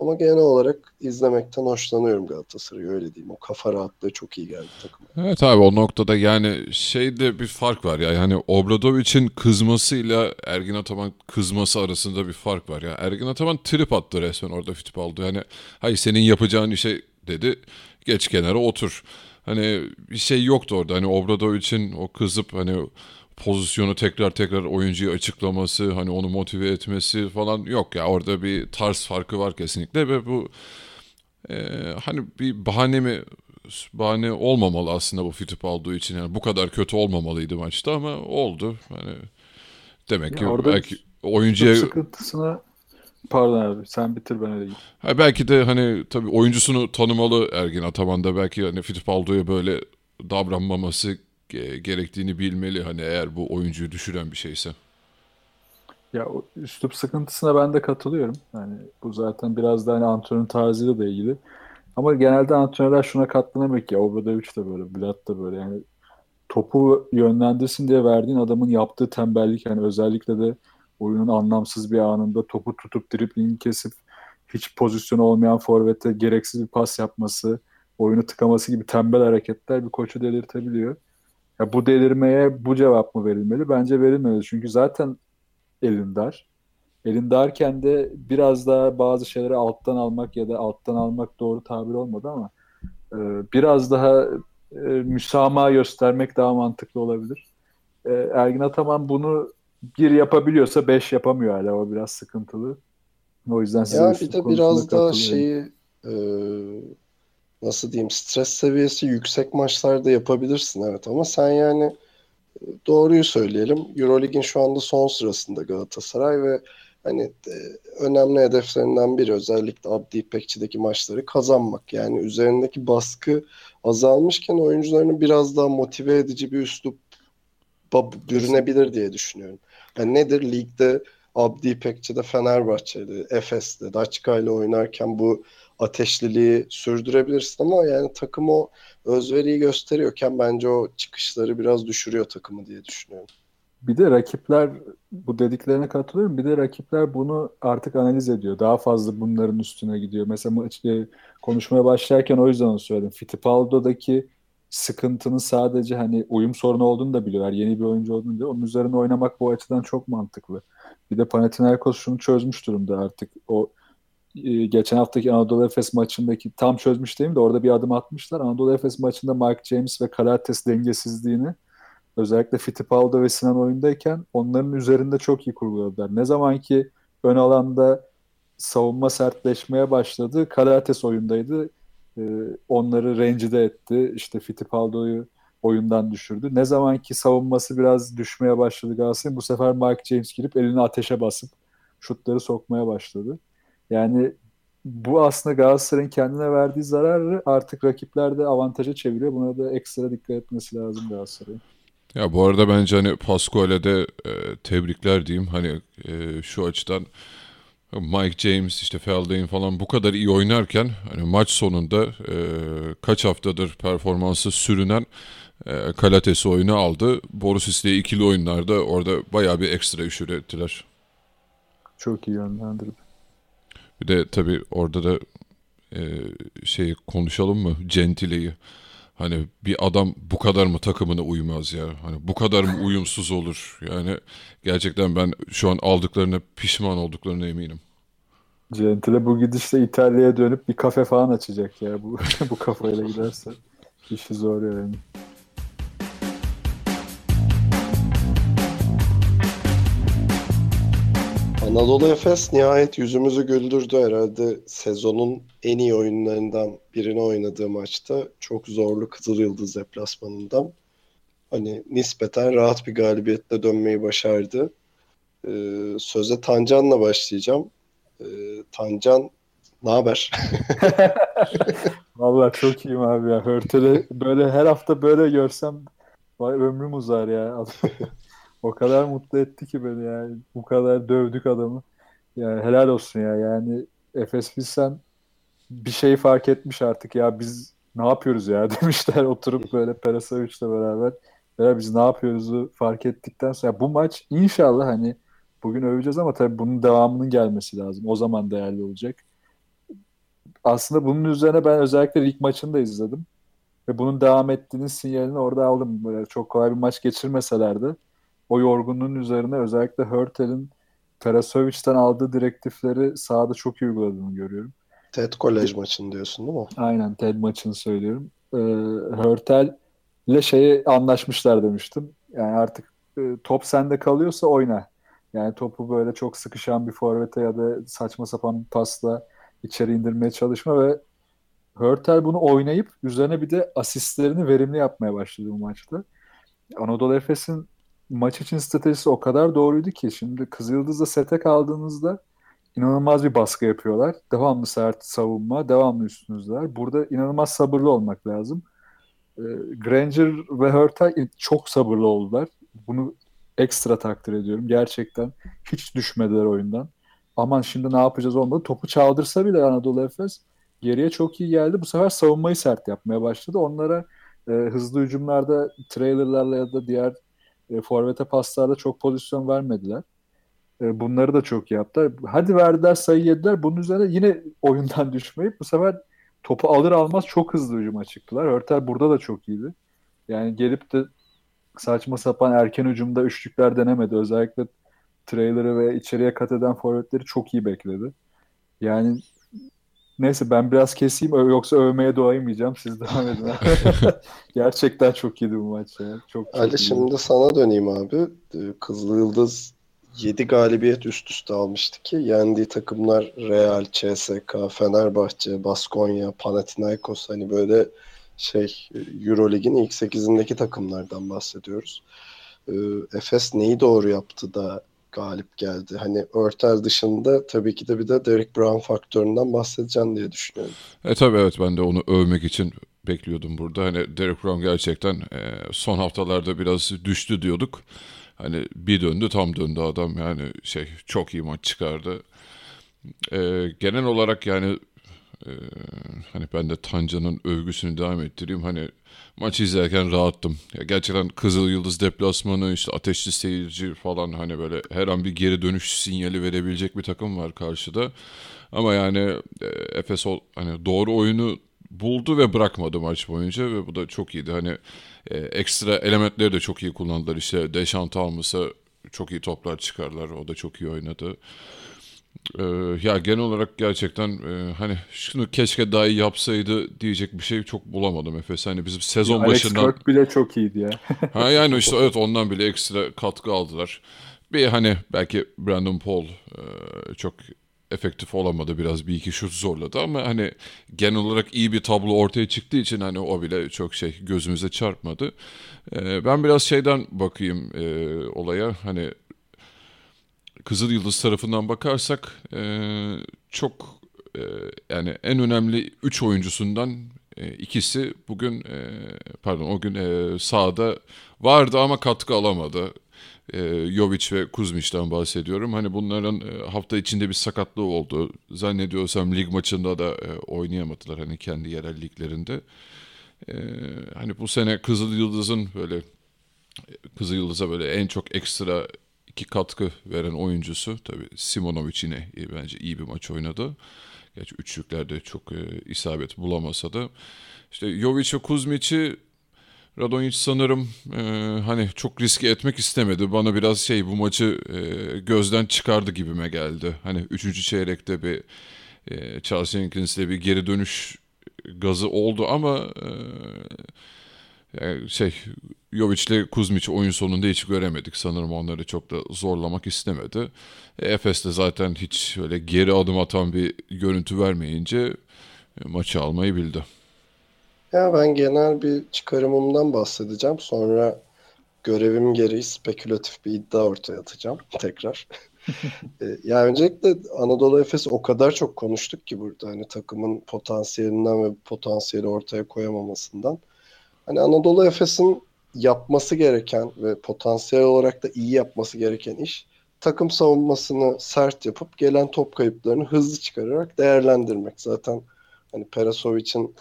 Ama genel olarak izlemekten hoşlanıyorum Galatasaray'ı öyle diyeyim. O kafa rahatlığı çok iyi geldi takıma. Evet abi o noktada yani şeyde bir fark var ya. Yani Obradovic'in kızmasıyla Ergin Ataman kızması arasında bir fark var ya. Ergin Ataman trip attı resmen orada Fittipaldo. Yani hayır senin yapacağın işe dedi. Geç kenara otur. Hani bir şey yoktu orada. Hani Obradovic'in o kızıp hani pozisyonu tekrar tekrar oyuncuya açıklaması, hani onu motive etmesi falan yok ya. Orada bir tarz farkı var kesinlikle ve bu e, hani bir bahane mi bahane olmamalı aslında bu Fittipaldo için. Yani bu kadar kötü olmamalıydı maçta ama oldu. Hani demek Ya ki belki oyuncuya sıkıntısına pardon abi sen bitir ben öyle. Ha, belki de hani tabii oyuncusunu tanımalı Ergin Ataman da belki hani Fittipaldo'ya böyle davranmaması ge- gerektiğini bilmeli hani eğer bu oyuncuyu düşüren bir şeyse. Ya o üslup sıkıntısına ben de katılıyorum. Yani bu zaten biraz da hani antrenörün tarzıyla da ilgili. Ama genelde antrenörler şuna katlanamıyor ki. Obradovic de böyle, Bülent de böyle. Yani topu yönlendirsin diye verdiğin adamın yaptığı tembellik yani özellikle de oyunun anlamsız bir anında topu tutup driblini kesip hiç pozisyonu olmayan forvete gereksiz bir pas yapması, oyunu tıkaması gibi tembel hareketler bir koçu delirtebiliyor. Ya bu delirmeye bu cevap mı verilmeli? Bence verilmeli. Çünkü zaten elin dar. Elin darken de biraz daha bazı şeyleri alttan almak ya da alttan almak doğru tabir olmadı ama e, biraz daha e, müsamaha göstermek daha mantıklı olabilir. E, Ergin Ataman bunu bir yapabiliyorsa beş yapamıyor hala. O biraz sıkıntılı. O yüzden size Ya bir de biraz daha şeyi e, nasıl diyeyim stres seviyesi yüksek maçlarda yapabilirsin evet ama sen yani e, doğruyu söyleyelim. Eurolig'in şu anda son sırasında Galatasaray ve hani e, önemli hedeflerinden biri özellikle Abdi İpekçi'deki maçları kazanmak. Yani üzerindeki baskı azalmışken oyuncularını biraz daha motive edici bir üslup bürünebilir diye düşünüyorum. Yani nedir ligde Abdi İpekçi'de Fenerbahçe'de, Efes'te, Daçka ile oynarken bu ateşliliği sürdürebilirsin ama yani takım o özveriyi gösteriyorken bence o çıkışları biraz düşürüyor takımı diye düşünüyorum. Bir de rakipler bu dediklerine katılıyorum. Bir de rakipler bunu artık analiz ediyor. Daha fazla bunların üstüne gidiyor. Mesela e, konuşmaya başlarken o yüzden onu söyledim. Fittipaldo'daki sıkıntının sadece hani uyum sorunu olduğunu da biliyorlar. Yeni bir oyuncu olduğunu da onun üzerine oynamak bu açıdan çok mantıklı. Bir de Panathinaikos şunu çözmüş durumda artık. O e, geçen haftaki Anadolu Efes maçındaki tam çözmüş değil mi de orada bir adım atmışlar. Anadolu Efes maçında Mark James ve Karates dengesizliğini özellikle Fittipaldo ve Sinan oyundayken onların üzerinde çok iyi kurguladılar. Ne zaman ki ön alanda savunma sertleşmeye başladı. Karates oyundaydı. Ee, onları rencide etti. İşte Fittipaldo'yu oyundan düşürdü. Ne zaman ki savunması biraz düşmeye başladı Galatasaray'ın bu sefer Mark James girip elini ateşe basıp şutları sokmaya başladı. Yani bu aslında Galatasaray'ın kendine verdiği zararı artık rakipler de avantaja çeviriyor. Buna da ekstra dikkat etmesi lazım Galatasaray'ın. Ya bu arada bence hani Pascual'e de e, tebrikler diyeyim. Hani e, şu açıdan Mike James işte Feldane falan bu kadar iyi oynarken hani maç sonunda e, kaç haftadır performansı sürünen e, Kalates oyunu aldı. Boris ile ikili oyunlarda orada bayağı bir ekstra iş ürettiler. Çok iyi yönlendirdi. Bir de tabii orada da e, şey konuşalım mı? Gentile'yi. Hani bir adam bu kadar mı takımına uymaz ya? Hani bu kadar mı uyumsuz olur? Yani gerçekten ben şu an aldıklarına pişman olduklarına eminim. Gentile bu gidişle İtalya'ya dönüp bir kafe falan açacak ya bu bu kafayla giderse. İşi zor yani. Anadolu Efes nihayet yüzümüzü güldürdü herhalde. Sezonun en iyi oyunlarından birini oynadığı maçta çok zorlu Kızıl Yıldız deplasmanından hani nispeten rahat bir galibiyetle dönmeyi başardı. Ee, söze Tancan'la başlayacağım. Ee, Tancan ne haber? Vallahi çok iyiyim abi ya. Hörtel'i böyle her hafta böyle görsem vay ömrüm uzar ya. O kadar mutlu etti ki beni yani. Bu kadar dövdük adamı. Yani helal olsun ya. Yani Efes Pilsen bir şey fark etmiş artık ya biz ne yapıyoruz ya demişler oturup böyle Perasavic'le beraber. Ya biz ne yapıyoruzu fark ettikten sonra bu maç inşallah hani bugün öveceğiz ama tabii bunun devamının gelmesi lazım. O zaman değerli olacak. Aslında bunun üzerine ben özellikle ilk maçını da izledim. Ve bunun devam ettiğinin sinyalini orada aldım. Böyle çok kolay bir maç geçirmeselerdi o yorgunluğun üzerine özellikle Hörtel'in Tarasovic'den aldığı direktifleri sahada çok iyi uyguladığını görüyorum. TED Kolej maçını diyorsun değil mi? Aynen TED maçını söylüyorum. Ee, Hörtel ile şeyi anlaşmışlar demiştim. Yani artık e, top sende kalıyorsa oyna. Yani topu böyle çok sıkışan bir forvete ya da saçma sapan bir pasla içeri indirmeye çalışma ve Hörtel bunu oynayıp üzerine bir de asistlerini verimli yapmaya başladı bu maçta. Anadolu Efes'in maç için stratejisi o kadar doğruydu ki şimdi Kızıldız'da sete kaldığınızda inanılmaz bir baskı yapıyorlar. Devamlı sert savunma, devamlı üstünüzler. Burada inanılmaz sabırlı olmak lazım. E, Granger ve Hurtay çok sabırlı oldular. Bunu ekstra takdir ediyorum. Gerçekten hiç düşmediler oyundan. Aman şimdi ne yapacağız olmadı. Topu çaldırsa bile Anadolu Efes geriye çok iyi geldi. Bu sefer savunmayı sert yapmaya başladı. Onlara e, hızlı hücumlarda trailerlarla ya da diğer e, forvete paslarda çok pozisyon vermediler. E, bunları da çok yaptılar. Hadi verdiler sayı yediler. Bunun üzerine yine oyundan düşmeyip bu sefer topu alır almaz çok hızlı hücuma çıktılar. Örtel burada da çok iyiydi. Yani gelip de saçma sapan erken hücumda üçlükler denemedi. Özellikle trailer'ı ve içeriye kat eden forvetleri çok iyi bekledi. Yani Neyse ben biraz keseyim yoksa övmeye doyamayacağım. Siz devam edin. Gerçekten çok iyiydi bu maç ya. Çok, çok Ali şimdi sana döneyim abi. Ee, Kızıl Yıldız 7 galibiyet üst üste almıştı ki yendiği takımlar Real, CSK, Fenerbahçe, Baskonya, Panathinaikos hani böyle şey Eurolig'in ilk 8'indeki takımlardan bahsediyoruz. Ee, Efes neyi doğru yaptı da galip geldi. Hani Örtel dışında tabii ki de bir de Derek Brown faktöründen bahsedeceğim diye düşünüyorum. E tabii evet ben de onu övmek için bekliyordum burada. Hani Derek Brown gerçekten e, son haftalarda biraz düştü diyorduk. Hani bir döndü tam döndü adam yani şey çok iyi maç çıkardı. E, genel olarak yani e, hani ben de Tanca'nın övgüsünü devam ettireyim. Hani maçı izlerken rahattım. Ya gerçekten Kızıl Yıldız deplasmanı işte ateşli seyirci falan hani böyle her an bir geri dönüş sinyali verebilecek bir takım var karşıda. Ama yani e, Efes hani doğru oyunu buldu ve bırakmadı maç boyunca ve bu da çok iyiydi. Hani e, ekstra elementleri de çok iyi kullandılar. İşte Deşan Thomas'a çok iyi toplar çıkarlar. O da çok iyi oynadı. Ee, ya genel olarak gerçekten e, hani şunu keşke daha iyi yapsaydı diyecek bir şey çok bulamadım Efes. Hani bizim sezon Alex başından... Alex Kirk bile çok iyiydi ya. ha yani işte evet ondan bile ekstra katkı aldılar. Bir hani belki Brandon Paul e, çok efektif olamadı biraz bir iki şut zorladı ama hani genel olarak iyi bir tablo ortaya çıktığı için hani o bile çok şey gözümüze çarpmadı. Ee, ben biraz şeyden bakayım e, olaya hani Kızıl Yıldız tarafından bakarsak e, çok e, yani en önemli 3 oyuncusundan e, ikisi bugün pardon o gün e, sahada vardı ama katkı alamadı. E, Jovic ve Kuzmiç'ten bahsediyorum. Hani bunların hafta içinde bir sakatlığı oldu. Zannediyorsam lig maçında da oynayamadılar hani kendi yerel liglerinde. Hani bu sene Kızıl Yıldız'ın böyle Kızıl Yıldız'a böyle en çok ekstra iki katkı veren oyuncusu. Tabii Simonovic yine bence iyi bir maç oynadı. Gerçi üçlüklerde çok e, isabet bulamasa da. İşte Jovic ve Kuzmic'i Radonjic sanırım e, hani çok riske etmek istemedi. Bana biraz şey bu maçı e, gözden çıkardı gibime geldi. Hani üçüncü çeyrekte bir e, Charles Jenkins'le bir geri dönüş gazı oldu ama e, yani şey Jovic'le Kuzmic oyun sonunda hiç göremedik. Sanırım onları çok da zorlamak istemedi. E, Efes de zaten hiç öyle geri adım atan bir görüntü vermeyince e, maçı almayı bildi. Ya ben genel bir çıkarımımdan bahsedeceğim. Sonra görevim gereği spekülatif bir iddia ortaya atacağım tekrar. E, ya öncelikle Anadolu Efes o kadar çok konuştuk ki burada hani takımın potansiyelinden ve potansiyeli ortaya koyamamasından. Hani Anadolu Efes'in yapması gereken ve potansiyel olarak da iyi yapması gereken iş takım savunmasını sert yapıp gelen top kayıplarını hızlı çıkararak değerlendirmek. Zaten hani Perasovic'in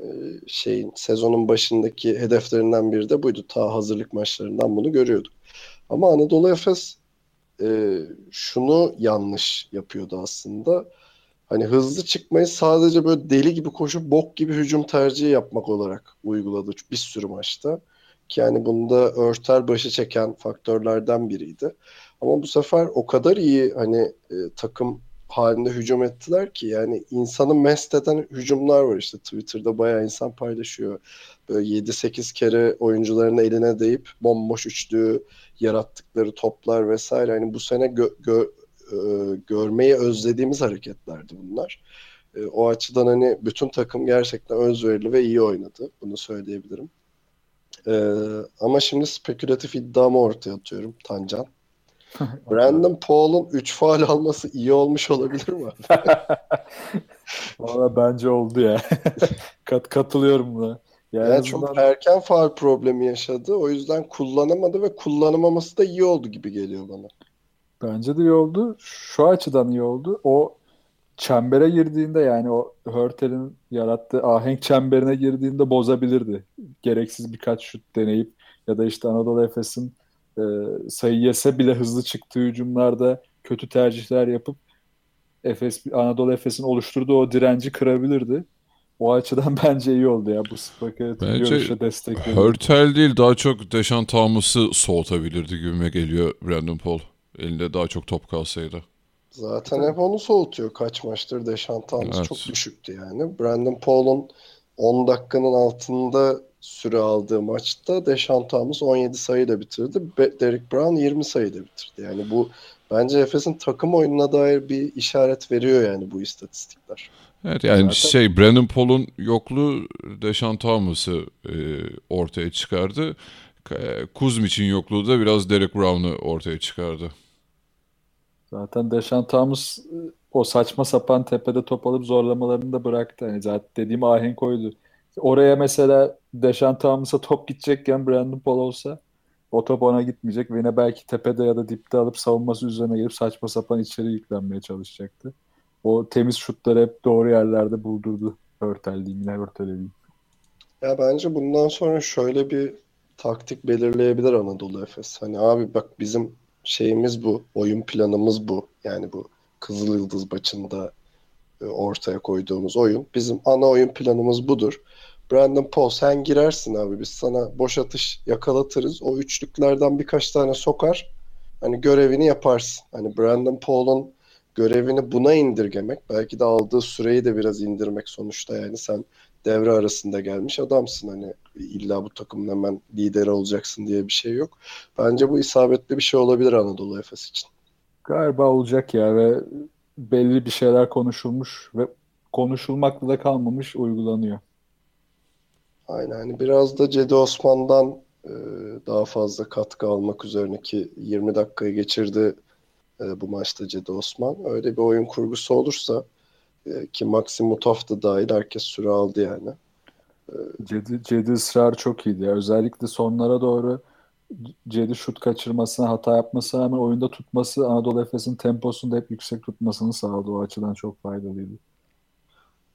e, şeyin sezonun başındaki hedeflerinden biri de buydu. Ta hazırlık maçlarından bunu görüyorduk. Ama Anadolu Efes e, şunu yanlış yapıyordu aslında. Hani hızlı çıkmayı sadece böyle deli gibi koşup bok gibi hücum tercihi yapmak olarak uyguladı bir sürü maçta. Ki yani bunda örter başı çeken faktörlerden biriydi. Ama bu sefer o kadar iyi hani e, takım halinde hücum ettiler ki yani insanı mest eden hücumlar var işte Twitter'da bayağı insan paylaşıyor. Böyle 7-8 kere oyuncuların eline değip bomboş üçlü yarattıkları toplar vesaire. Hani bu sene gö- gö- e, görmeyi özlediğimiz hareketlerdi bunlar. E, o açıdan hani bütün takım gerçekten özverili ve iyi oynadı. Bunu söyleyebilirim. E, ama şimdi spekülatif iddiamı ortaya atıyorum Tancan. Brandon Paul'un 3 faal alması iyi olmuş olabilir mi? Valla bence oldu ya. Kat katılıyorum buna. Yani, yani çok erken faal problemi yaşadı. O yüzden kullanamadı ve kullanamaması da iyi oldu gibi geliyor bana. Bence de iyi oldu. Şu açıdan iyi oldu. O çembere girdiğinde yani o Hörtel'in yarattığı ahenk çemberine girdiğinde bozabilirdi. Gereksiz birkaç şut deneyip ya da işte Anadolu Efes'in e, sayı yese bile hızlı çıktığı hücumlarda kötü tercihler yapıp Efes Anadolu Efes'in oluşturduğu o direnci kırabilirdi. O açıdan bence iyi oldu ya bu spekülatif görüşe destek Hörtel değil daha çok Deşan Thomas'ı soğutabilirdi gibime geliyor Brandon Paul. Elinde daha çok top kalsaydı. Zaten hep onu soğutuyor. Kaç maçtır Deşan Thomas evet. çok düşüktü yani. Brandon Paul'un 10 dakikanın altında süre aldığı maçta Deşan Thomas 17 sayıyla bitirdi. Derek Brown 20 sayıyla bitirdi. Yani bu bence Efes'in takım oyununa dair bir işaret veriyor yani bu istatistikler. Evet yani Zaten... şey Brandon Paul'un yokluğu Deşan Thomas'ı e, ortaya çıkardı. Kuzmic'in yokluğu da biraz Derek Brown'u ortaya çıkardı. Zaten Deşan Thomas o saçma sapan tepede top alıp zorlamalarını da bıraktı. Yani zaten dediğim ahenk oydu. Oraya mesela Deşan Thomas'a top gidecekken Brandon Paul olsa o top ona gitmeyecek ve yine belki tepede ya da dipte alıp savunması üzerine gelip saçma sapan içeri yüklenmeye çalışacaktı. O temiz şutları hep doğru yerlerde buldurdu. Örtel diyeyim, yine örtel diyeyim. Ya bence bundan sonra şöyle bir taktik belirleyebilir Anadolu Efes. Hani abi bak bizim şeyimiz bu, oyun planımız bu. Yani bu Kızıl Yıldız maçında e, ortaya koyduğumuz oyun. Bizim ana oyun planımız budur. Brandon Paul sen girersin abi biz sana boş atış yakalatırız. O üçlüklerden birkaç tane sokar. Hani görevini yaparsın. Hani Brandon Paul'un görevini buna indirgemek belki de aldığı süreyi de biraz indirmek sonuçta yani sen devre arasında gelmiş adamsın hani illa bu takımın hemen lideri olacaksın diye bir şey yok. Bence bu isabetli bir şey olabilir Anadolu Efes için. Galiba olacak ya ve belli bir şeyler konuşulmuş ve konuşulmakla da kalmamış uygulanıyor. Aynen hani biraz da Cedi Osman'dan e, daha fazla katkı almak üzerine ki 20 dakikayı geçirdi e, bu maçta Cedi Osman. Öyle bir oyun kurgusu olursa e, ki Maxim Mutaf da dahil herkes süre aldı yani. E, Cedi, Cedi ısrar çok iyiydi. Ya. Özellikle sonlara doğru Cedi şut kaçırmasına, hata yapmasına rağmen oyunda tutması Anadolu Efes'in temposunu da hep yüksek tutmasını sağladı. O açıdan çok faydalıydı.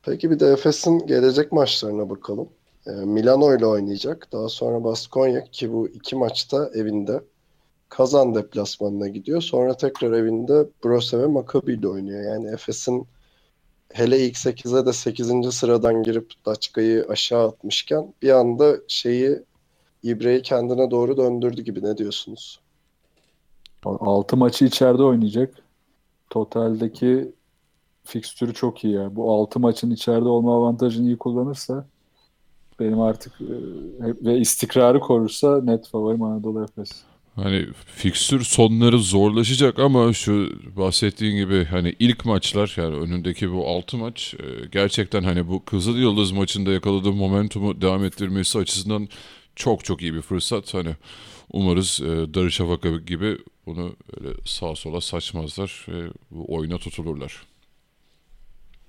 Peki bir de Efes'in gelecek maçlarına bakalım. E, Milano ile oynayacak. Daha sonra Baskonya ki bu iki maçta evinde. Kazan deplasmanına gidiyor. Sonra tekrar evinde Brose ve Maccabi ile oynuyor. Yani Efes'in hele ilk 8'e de 8. sıradan girip Daçka'yı aşağı atmışken bir anda şeyi İbre'yi kendine doğru döndürdü gibi. Ne diyorsunuz? 6 maçı içeride oynayacak. Totaldeki fikstürü çok iyi ya. Bu 6 maçın içeride olma avantajını iyi kullanırsa benim artık e, ve istikrarı korursa net favorim Anadolu Efes. Hani fikstür sonları zorlaşacak ama şu bahsettiğin gibi hani ilk maçlar yani önündeki bu 6 maç e, gerçekten hani bu Kızıl Yıldız maçında yakaladığı momentumu devam ettirmesi açısından çok çok iyi bir fırsat. Hani umarız e, Darüşşafaka gibi bunu öyle sağa sola saçmazlar ve oyuna tutulurlar.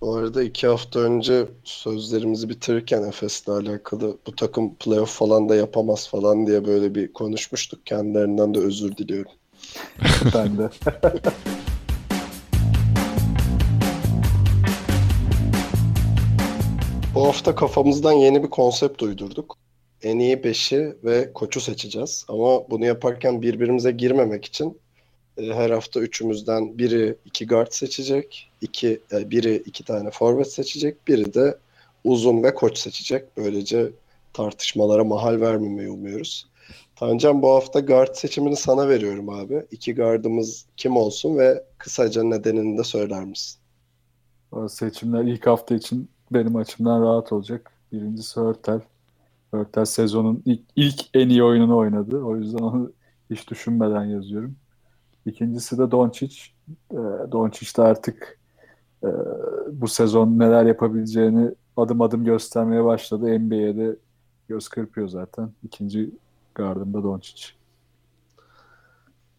Bu arada iki hafta önce sözlerimizi bitirirken Efes'le alakalı bu takım playoff falan da yapamaz falan diye böyle bir konuşmuştuk. Kendilerinden de özür diliyorum. ben de. bu hafta kafamızdan yeni bir konsept uydurduk. En iyi beşi ve koçu seçeceğiz. Ama bunu yaparken birbirimize girmemek için e, her hafta üçümüzden biri iki guard seçecek, iki e, biri iki tane forvet seçecek, biri de uzun ve koç seçecek. Böylece tartışmalara mahal vermemeyi umuyoruz. Tancan bu hafta guard seçimini sana veriyorum abi. İki guardımız kim olsun ve kısaca nedenini de söyler misin? Seçimler ilk hafta için benim açımdan rahat olacak. Birincisi Hörtel. Hörtel sezonun ilk, ilk en iyi oyununu oynadı. O yüzden onu hiç düşünmeden yazıyorum. İkincisi de Doncic. E, Doncic de artık e, bu sezon neler yapabileceğini adım adım göstermeye başladı. NBA'de göz kırpıyor zaten. İkinci gardımda Doncic.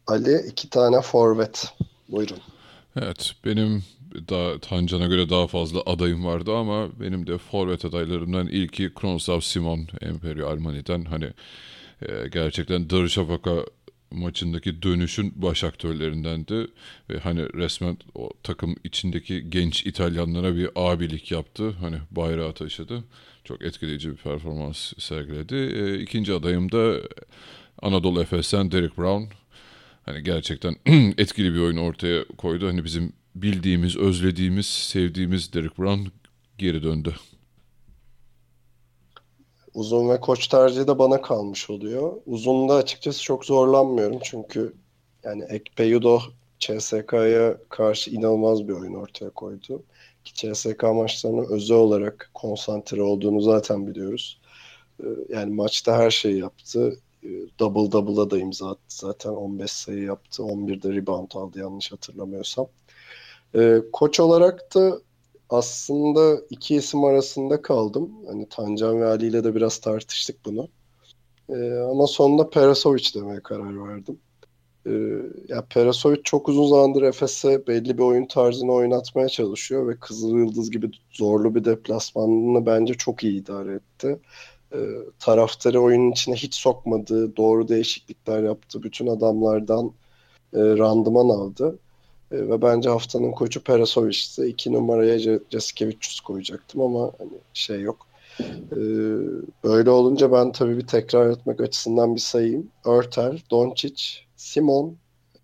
Ali iki tane forvet. Buyurun. Evet benim daha Tancan'a göre daha fazla adayım vardı ama benim de forvet adaylarımdan ilki Kronsav Simon Emperio Almany'den hani e, gerçekten Darüşşafaka maçındaki dönüşün baş aktörlerindendi. Ve hani resmen o takım içindeki genç İtalyanlara bir abilik yaptı. Hani bayrağı taşıdı. Çok etkileyici bir performans sergiledi. E, ikinci adayım da Anadolu Efes'ten Derek Brown. Hani gerçekten etkili bir oyun ortaya koydu. Hani bizim bildiğimiz, özlediğimiz, sevdiğimiz Derek Brown geri döndü uzun ve koç tercihi de bana kalmış oluyor. Uzunda açıkçası çok zorlanmıyorum çünkü yani Ekpeyudo CSK'ya karşı inanılmaz bir oyun ortaya koydu. Ki CSK maçlarının özel olarak konsantre olduğunu zaten biliyoruz. Ee, yani maçta her şeyi yaptı. Ee, double double'a da imza attı zaten. 15 sayı yaptı. 11'de rebound aldı yanlış hatırlamıyorsam. Ee, koç olarak da aslında iki isim arasında kaldım. Hani Tancan ve Ali ile de biraz tartıştık bunu. Ee, ama sonunda Perasovic demeye karar verdim. Ee, ya Perasovic çok uzun zamandır Efes'e belli bir oyun tarzını oynatmaya çalışıyor ve Kızıl Yıldız gibi zorlu bir deplasmanını bence çok iyi idare etti. Ee, taraftarı oyunun içine hiç sokmadı, doğru değişiklikler yaptı, bütün adamlardan e, randıman aldı. E, ve bence haftanın koçu Perasovic'ti. İki numaraya Jasikevicius koyacaktım ama hani şey yok. E, böyle olunca ben tabii bir tekrar etmek açısından bir sayayım. Örter, Doncic, Simon,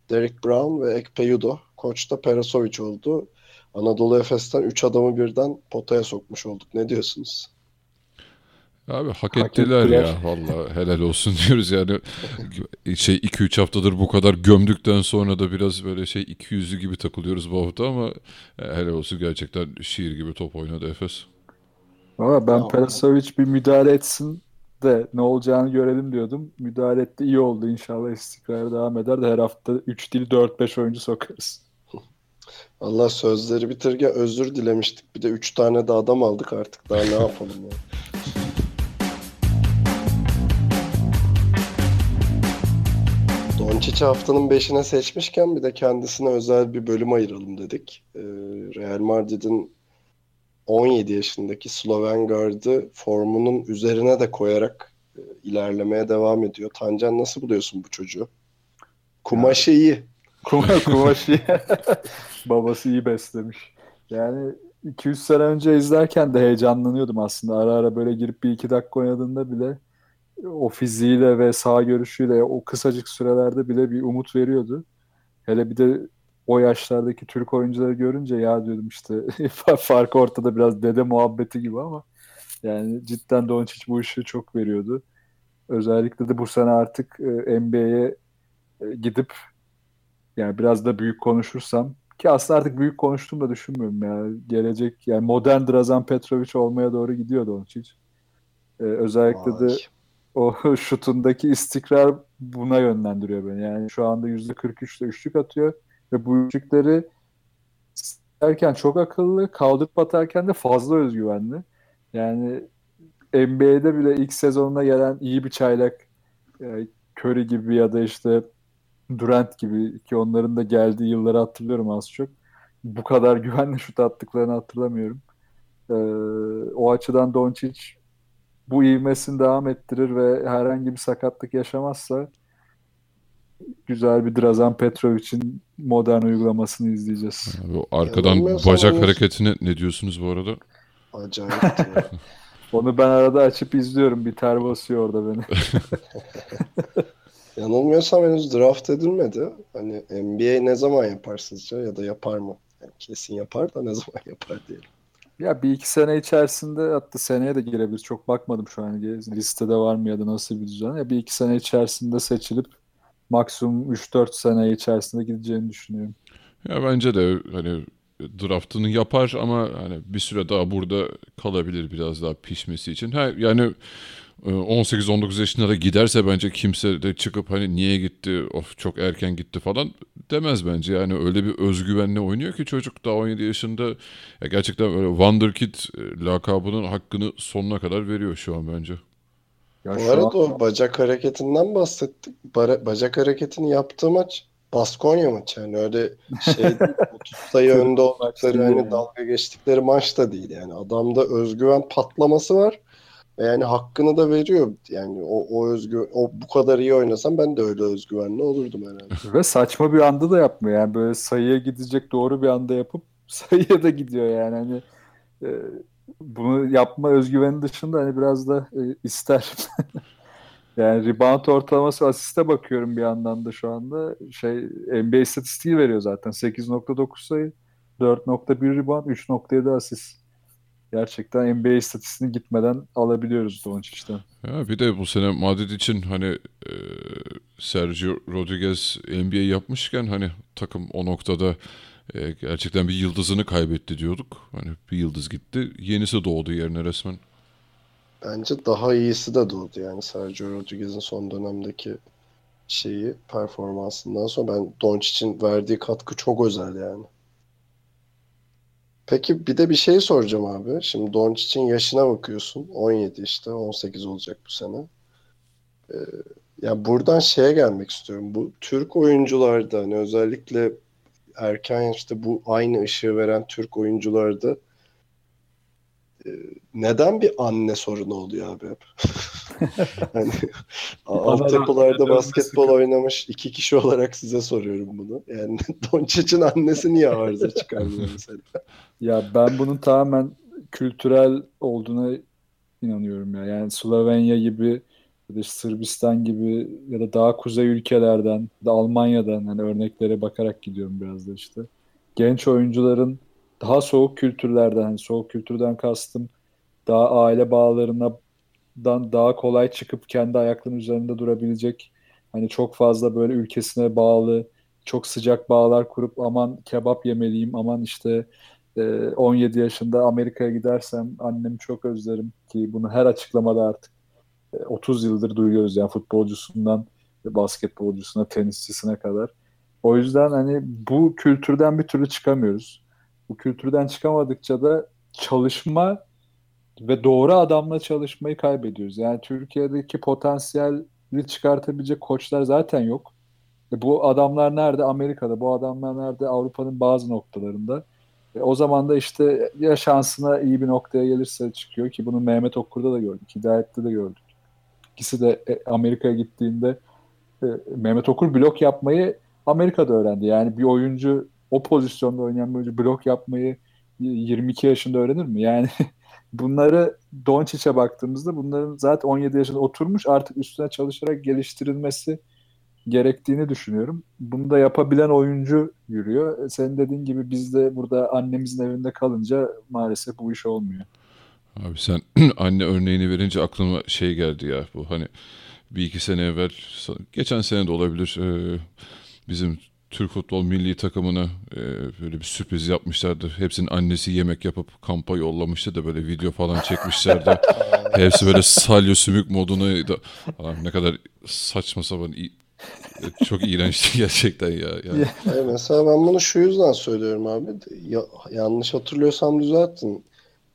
Derek Brown ve Ekpeyudo. Koç da Perasovic oldu. Anadolu Efes'ten 3 adamı birden potaya sokmuş olduk. Ne diyorsunuz? Abi hak, hak ettiler, ettiler ya vallahi helal olsun diyoruz yani şey 2-3 haftadır bu kadar gömdükten sonra da biraz böyle şey 200'lü gibi takılıyoruz bu hafta ama e, helal olsun gerçekten şiir gibi top oynadı Efes. Ama ben Perasovic bir müdahale etsin de ne olacağını görelim diyordum. Müdahale etti iyi oldu inşallah istikrar devam eder de her hafta 3 değil 4-5 oyuncu sokarız. Allah sözleri bitirken özür dilemiştik. Bir de 3 tane de adam aldık artık daha ne yapalım ya. Doncic'i haftanın 5'ine seçmişken bir de kendisine özel bir bölüm ayıralım dedik. Ee, Real Madrid'in 17 yaşındaki Sloven gardı formunun üzerine de koyarak e, ilerlemeye devam ediyor. Tancan nasıl buluyorsun bu çocuğu? Kumaşı iyi. Kumaşı iyi. Babası iyi beslemiş. Yani 200 sene önce izlerken de heyecanlanıyordum aslında. Ara ara böyle girip bir iki dakika oynadığında bile o fiziğiyle ve sağ görüşüyle o kısacık sürelerde bile bir umut veriyordu. Hele bir de o yaşlardaki Türk oyuncuları görünce ya diyordum işte fark ortada biraz dede muhabbeti gibi ama yani cidden Doncic bu işi çok veriyordu. Özellikle de bu sene artık e, NBA'ye e, gidip yani biraz da büyük konuşursam ki aslında artık büyük konuştuğumu da düşünmüyorum ya. Gelecek yani modern Drazan Petrovic olmaya doğru gidiyor Doncic. Ee, özellikle Vay. de o şutundaki istikrar buna yönlendiriyor beni. Yani şu anda %43'te üçlük atıyor ve bu üçlükleri derken çok akıllı, kaldırıp atarken de fazla özgüvenli. Yani NBA'de bile ilk sezonuna gelen iyi bir çaylak yani Curry gibi ya da işte Durant gibi ki onların da geldiği yılları hatırlıyorum az çok. Bu kadar güvenli şut attıklarını hatırlamıyorum. Ee, o açıdan Doncic bu ivmesini devam ettirir ve herhangi bir sakatlık yaşamazsa güzel bir Drazan Petrovic'in modern uygulamasını izleyeceğiz. Bu arkadan bacak hareketine ne diyorsunuz bu arada? Acayip. Onu ben arada açıp izliyorum. Bir ter basıyor orada beni. Yanılmıyorsam henüz draft edilmedi. Hani NBA ne zaman yapar sizce ya da yapar mı? Yani kesin yapar da ne zaman yapar diyelim. Ya bir iki sene içerisinde hatta seneye de girebilir. Çok bakmadım şu an listede var mı ya da nasıl bir düzen. Ya bir iki sene içerisinde seçilip maksimum 3-4 sene içerisinde gideceğini düşünüyorum. Ya bence de hani draftını yapar ama hani bir süre daha burada kalabilir biraz daha pişmesi için. Ha, yani 18-19 ee, yaşında da giderse bence kimse de çıkıp hani niye gitti, of çok erken gitti falan demez bence. Yani öyle bir özgüvenle oynuyor ki çocuk daha 17 yaşında ya gerçekten böyle Wonderkid e, lakabının hakkını sonuna kadar veriyor şu an bence. Ya Bu arada an... o bacak hareketinden bahsettik. Ba- bacak hareketini yaptığı maç Baskonya maçı yani öyle şey 30 sayı önde oldukları hani dalga geçtikleri maç da değil yani adamda özgüven patlaması var yani hakkını da veriyor. Yani o, o özgü o bu kadar iyi oynasam ben de öyle özgüvenli olurdum herhalde. Ve saçma bir anda da yapmıyor. Yani böyle sayıya gidecek doğru bir anda yapıp sayıya da gidiyor yani. Hani e, bunu yapma özgüveni dışında hani biraz da e, ister. yani rebound ortalaması asiste bakıyorum bir yandan da şu anda. Şey NBA istatistiği veriyor zaten. 8.9 sayı, 4.1 rebound, 3.7 asist gerçekten NBA istatistiğini gitmeden alabiliyoruz Doncic'ten. Ya bir de bu sene Madrid için hani e, Sergio Rodriguez NBA yapmışken hani takım o noktada e, gerçekten bir yıldızını kaybetti diyorduk. Hani bir yıldız gitti. Yenisi doğdu yerine resmen. Bence daha iyisi de doğdu yani Sergio Rodriguez'in son dönemdeki şeyi performansından sonra ben Doncic'in verdiği katkı çok özel yani. Peki bir de bir şey soracağım abi. Şimdi Doncic'in yaşına bakıyorsun. 17 işte 18 olacak bu sene. Ee, Ya buradan şeye gelmek istiyorum. Bu Türk oyuncularda hani özellikle erken yaşta bu aynı ışığı veren Türk oyuncularda neden bir anne sorunu oluyor abi hep? hani altyapılarda basketbol oynamış iki kişi olarak size soruyorum bunu. Yani Doncic'in annesi niye arıza çıkarmıyor mesela? Ya ben bunun tamamen kültürel olduğuna inanıyorum ya. Yani Slovenya gibi ya da Sırbistan gibi ya da daha kuzey ülkelerden da Almanya'dan hani örneklere bakarak gidiyorum biraz da işte. Genç oyuncuların daha soğuk kültürlerden, hani soğuk kültürden kastım daha aile bağlarından daha kolay çıkıp kendi ayaklarının üzerinde durabilecek hani çok fazla böyle ülkesine bağlı çok sıcak bağlar kurup aman kebap yemeliyim aman işte 17 yaşında Amerika'ya gidersem annemi çok özlerim ki bunu her açıklamada artık 30 yıldır duyuyoruz yani futbolcusundan basketbolcusuna, tenisçisine kadar. O yüzden hani bu kültürden bir türlü çıkamıyoruz. Bu kültürden çıkamadıkça da çalışma ve doğru adamla çalışmayı kaybediyoruz. Yani Türkiye'deki potansiyeli çıkartabilecek koçlar zaten yok. E bu adamlar nerede? Amerika'da. Bu adamlar nerede? Avrupa'nın bazı noktalarında. E o zaman da işte ya şansına iyi bir noktaya gelirse çıkıyor ki bunu Mehmet Okur'da da gördük. Hidayet'te de gördük. İkisi de e, Amerika'ya gittiğinde e, Mehmet Okur blok yapmayı Amerika'da öğrendi. Yani bir oyuncu o pozisyonda oynayan oyuncu blok yapmayı 22 yaşında öğrenir mi? Yani bunları Doncic'e baktığımızda bunların zaten 17 yaşında oturmuş artık üstüne çalışarak geliştirilmesi gerektiğini düşünüyorum. Bunu da yapabilen oyuncu yürüyor. E, senin dediğin gibi biz de burada annemizin evinde kalınca maalesef bu iş olmuyor. Abi sen anne örneğini verince aklıma şey geldi ya bu hani bir iki sene evvel geçen sene de olabilir bizim Türk futbol milli takımına e, böyle bir sürpriz yapmışlardı. Hepsinin annesi yemek yapıp kampa yollamıştı da böyle video falan çekmişlerdi. Hepsi böyle salyo sümük moduna da ne kadar saçma sapan çok iğrençti gerçekten ya. Yani. Hayır, mesela ben bunu şu yüzden söylüyorum abi. Ya, yanlış hatırlıyorsam düzelttin.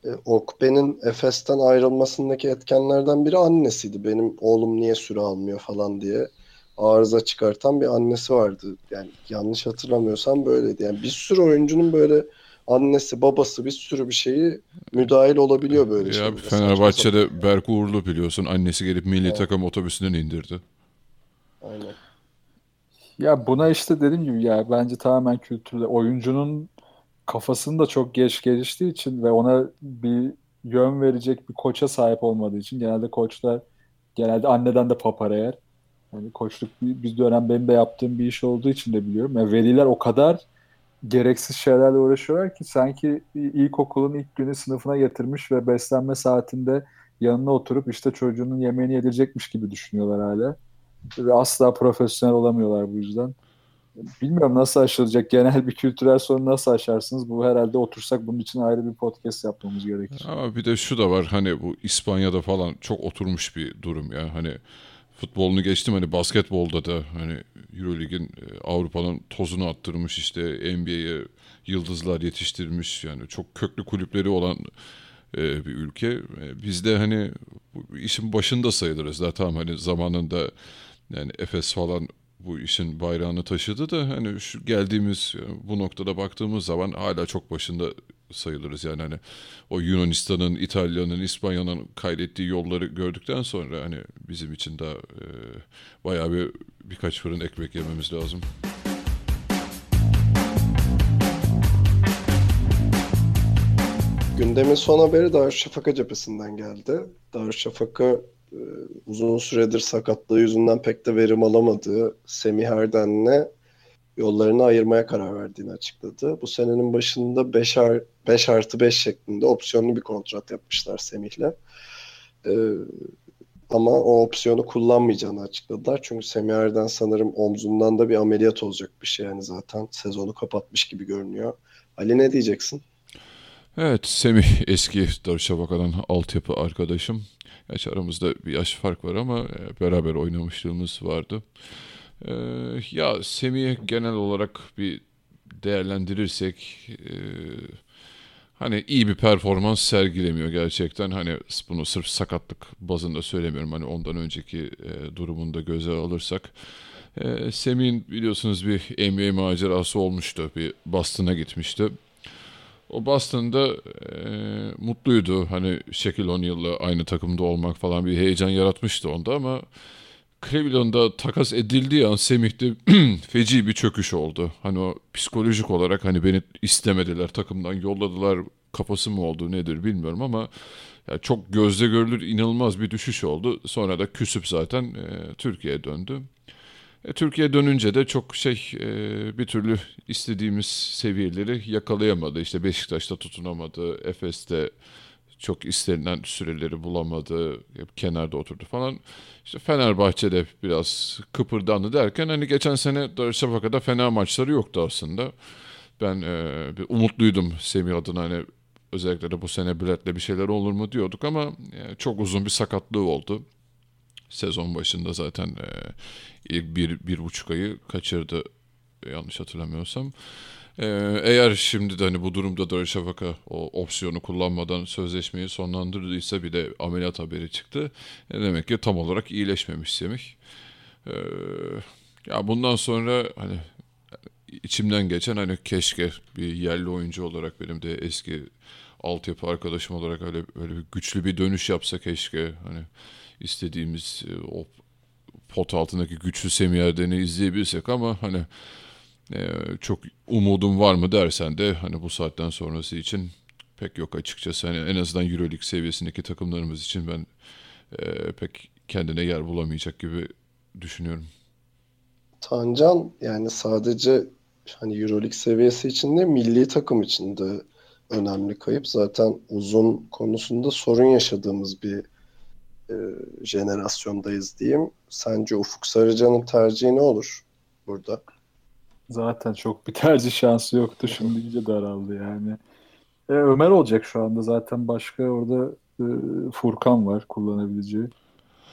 E, Okbe'nin Efes'ten ayrılmasındaki etkenlerden biri annesiydi. Benim oğlum niye süre almıyor falan diye arıza çıkartan bir annesi vardı. Yani yanlış hatırlamıyorsam böyleydi. Yani bir sürü oyuncunun böyle annesi, babası bir sürü bir şeyi müdahil olabiliyor böyle ya şeylere. Fenerbahçe'de Berk Uğurlu biliyorsun. Annesi gelip milli evet. takım otobüsünden indirdi. Aynen. Ya buna işte dediğim gibi ya bence tamamen kültürle oyuncunun kafasını da çok geç geliştiği için ve ona bir yön verecek bir koça sahip olmadığı için genelde koçlar genelde anneden de papara yer. Yani koçluk bir dönem benim de yaptığım bir iş olduğu için de biliyorum. Yani veliler o kadar gereksiz şeylerle uğraşıyorlar ki sanki ilkokulun ilk günü sınıfına getirmiş ve beslenme saatinde yanına oturup işte çocuğunun yemeğini yedirecekmiş gibi düşünüyorlar hala. Ve asla profesyonel olamıyorlar bu yüzden. Bilmiyorum nasıl aşılacak. Genel bir kültürel sorun nasıl aşarsınız? Bu herhalde otursak bunun için ayrı bir podcast yapmamız gerekir. Ama bir de şu da var hani bu İspanya'da falan çok oturmuş bir durum ya. Hani futbolunu geçtim hani basketbolda da hani Eurolig'in e, Avrupa'nın tozunu attırmış işte NBA'ye yıldızlar yetiştirmiş yani çok köklü kulüpleri olan e, bir ülke. E, biz de hani işin başında sayılırız da tamam hani zamanında yani Efes falan bu işin bayrağını taşıdı da hani şu geldiğimiz bu noktada baktığımız zaman hala çok başında sayılırız yani hani o Yunanistan'ın, İtalya'nın, İspanya'nın kaydettiği yolları gördükten sonra hani bizim için daha e, bayağı bir birkaç fırın ekmek yememiz lazım. Gündemin son haberi Darüşşafaka cephesinden geldi. Darüşşafaka e, uzun süredir sakatlığı yüzünden pek de verim alamadığı Semih Erden'le yollarını ayırmaya karar verdiğini açıkladı. Bu senenin başında 5, ar 5 artı 5 şeklinde opsiyonlu bir kontrat yapmışlar Semih'le. Ee, ama o opsiyonu kullanmayacağını açıkladılar. Çünkü Semih Erden sanırım omzundan da bir ameliyat olacak bir şey. Yani zaten sezonu kapatmış gibi görünüyor. Ali ne diyeceksin? Evet Semih eski Darüşşafaka'dan altyapı arkadaşım. Gerçi aramızda bir yaş fark var ama e, beraber oynamışlığımız vardı. Ee, ya Semih'i genel olarak bir değerlendirirsek e, hani iyi bir performans sergilemiyor gerçekten. Hani bunu sırf sakatlık bazında söylemiyorum. Hani ondan önceki e, durumunda göze alırsak. E, Semih'in biliyorsunuz bir NBA macerası olmuştu. Bir Boston'a gitmişti. O Boston'da e, mutluydu. Hani Shaquille O'Neal'la aynı takımda olmak falan bir heyecan yaratmıştı onda ama Cleveland'da takas edildiği an Semih'te feci bir çöküş oldu. Hani o psikolojik olarak hani beni istemediler takımdan yolladılar kafası mı oldu nedir bilmiyorum ama ya çok gözle görülür inanılmaz bir düşüş oldu. Sonra da küsüp zaten e, Türkiye'ye döndü. E, Türkiye dönünce de çok şey e, bir türlü istediğimiz seviyeleri yakalayamadı. İşte Beşiktaş'ta tutunamadı, Efes'te çok istenilen süreleri bulamadı, hep kenarda oturdu falan. İşte Fenerbahçe'de biraz kıpırdandı derken hani geçen sene Darüşşafaka'da fena maçları yoktu aslında. Ben e, bir umutluydum Semih adına hani özellikle de bu sene Brett'le bir şeyler olur mu diyorduk ama e, çok uzun bir sakatlığı oldu. Sezon başında zaten e, ilk bir, bir buçuk ayı kaçırdı yanlış hatırlamıyorsam. Ee, eğer şimdi de hani bu durumda Darüşşafaka o opsiyonu kullanmadan sözleşmeyi sonlandırdıysa bir de ameliyat haberi çıktı. E demek ki tam olarak iyileşmemiş Semih. Ee, ya bundan sonra hani içimden geçen hani keşke bir yerli oyuncu olarak benim de eski altyapı arkadaşım olarak öyle öyle bir güçlü bir dönüş yapsa keşke hani istediğimiz e, o pot altındaki güçlü Semih izleyebilsek ama hani e, çok umudum var mı dersen de hani bu saatten sonrası için pek yok açıkçası. Hani en azından Euroleague seviyesindeki takımlarımız için ben e, pek kendine yer bulamayacak gibi düşünüyorum. Tancan yani sadece hani Euroleague seviyesi için de milli takım için de önemli kayıp. Zaten uzun konusunda sorun yaşadığımız bir e, jenerasyondayız diyeyim. Sence Ufuk Sarıcan'ın tercihi ne olur burada? Zaten çok bir tercih şansı yoktu. Şimdi iyice daraldı yani. E, Ömer olacak şu anda. Zaten başka orada e, Furkan var kullanabileceği.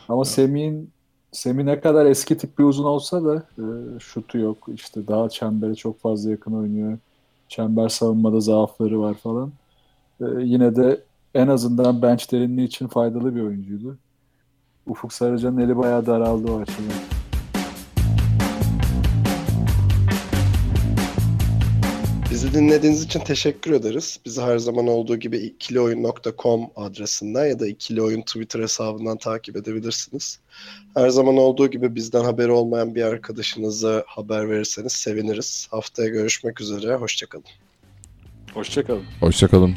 Ama Semih'in Semih ne kadar eski tip bir uzun olsa da e, şutu yok. İşte daha çembere çok fazla yakın oynuyor. Çember savunmada zaafları var falan. E, yine de en azından bench derinliği için faydalı bir oyuncuydu. Ufuk Sarıcan'ın eli bayağı daraldı o açıdan. Bizi dinlediğiniz için teşekkür ederiz. Bizi her zaman olduğu gibi ikilioyun.com adresinden ya da ikilioyun Twitter hesabından takip edebilirsiniz. Her zaman olduğu gibi bizden haberi olmayan bir arkadaşınıza haber verirseniz seviniriz. Haftaya görüşmek üzere. Hoşçakalın. Hoşçakalın. Hoşçakalın.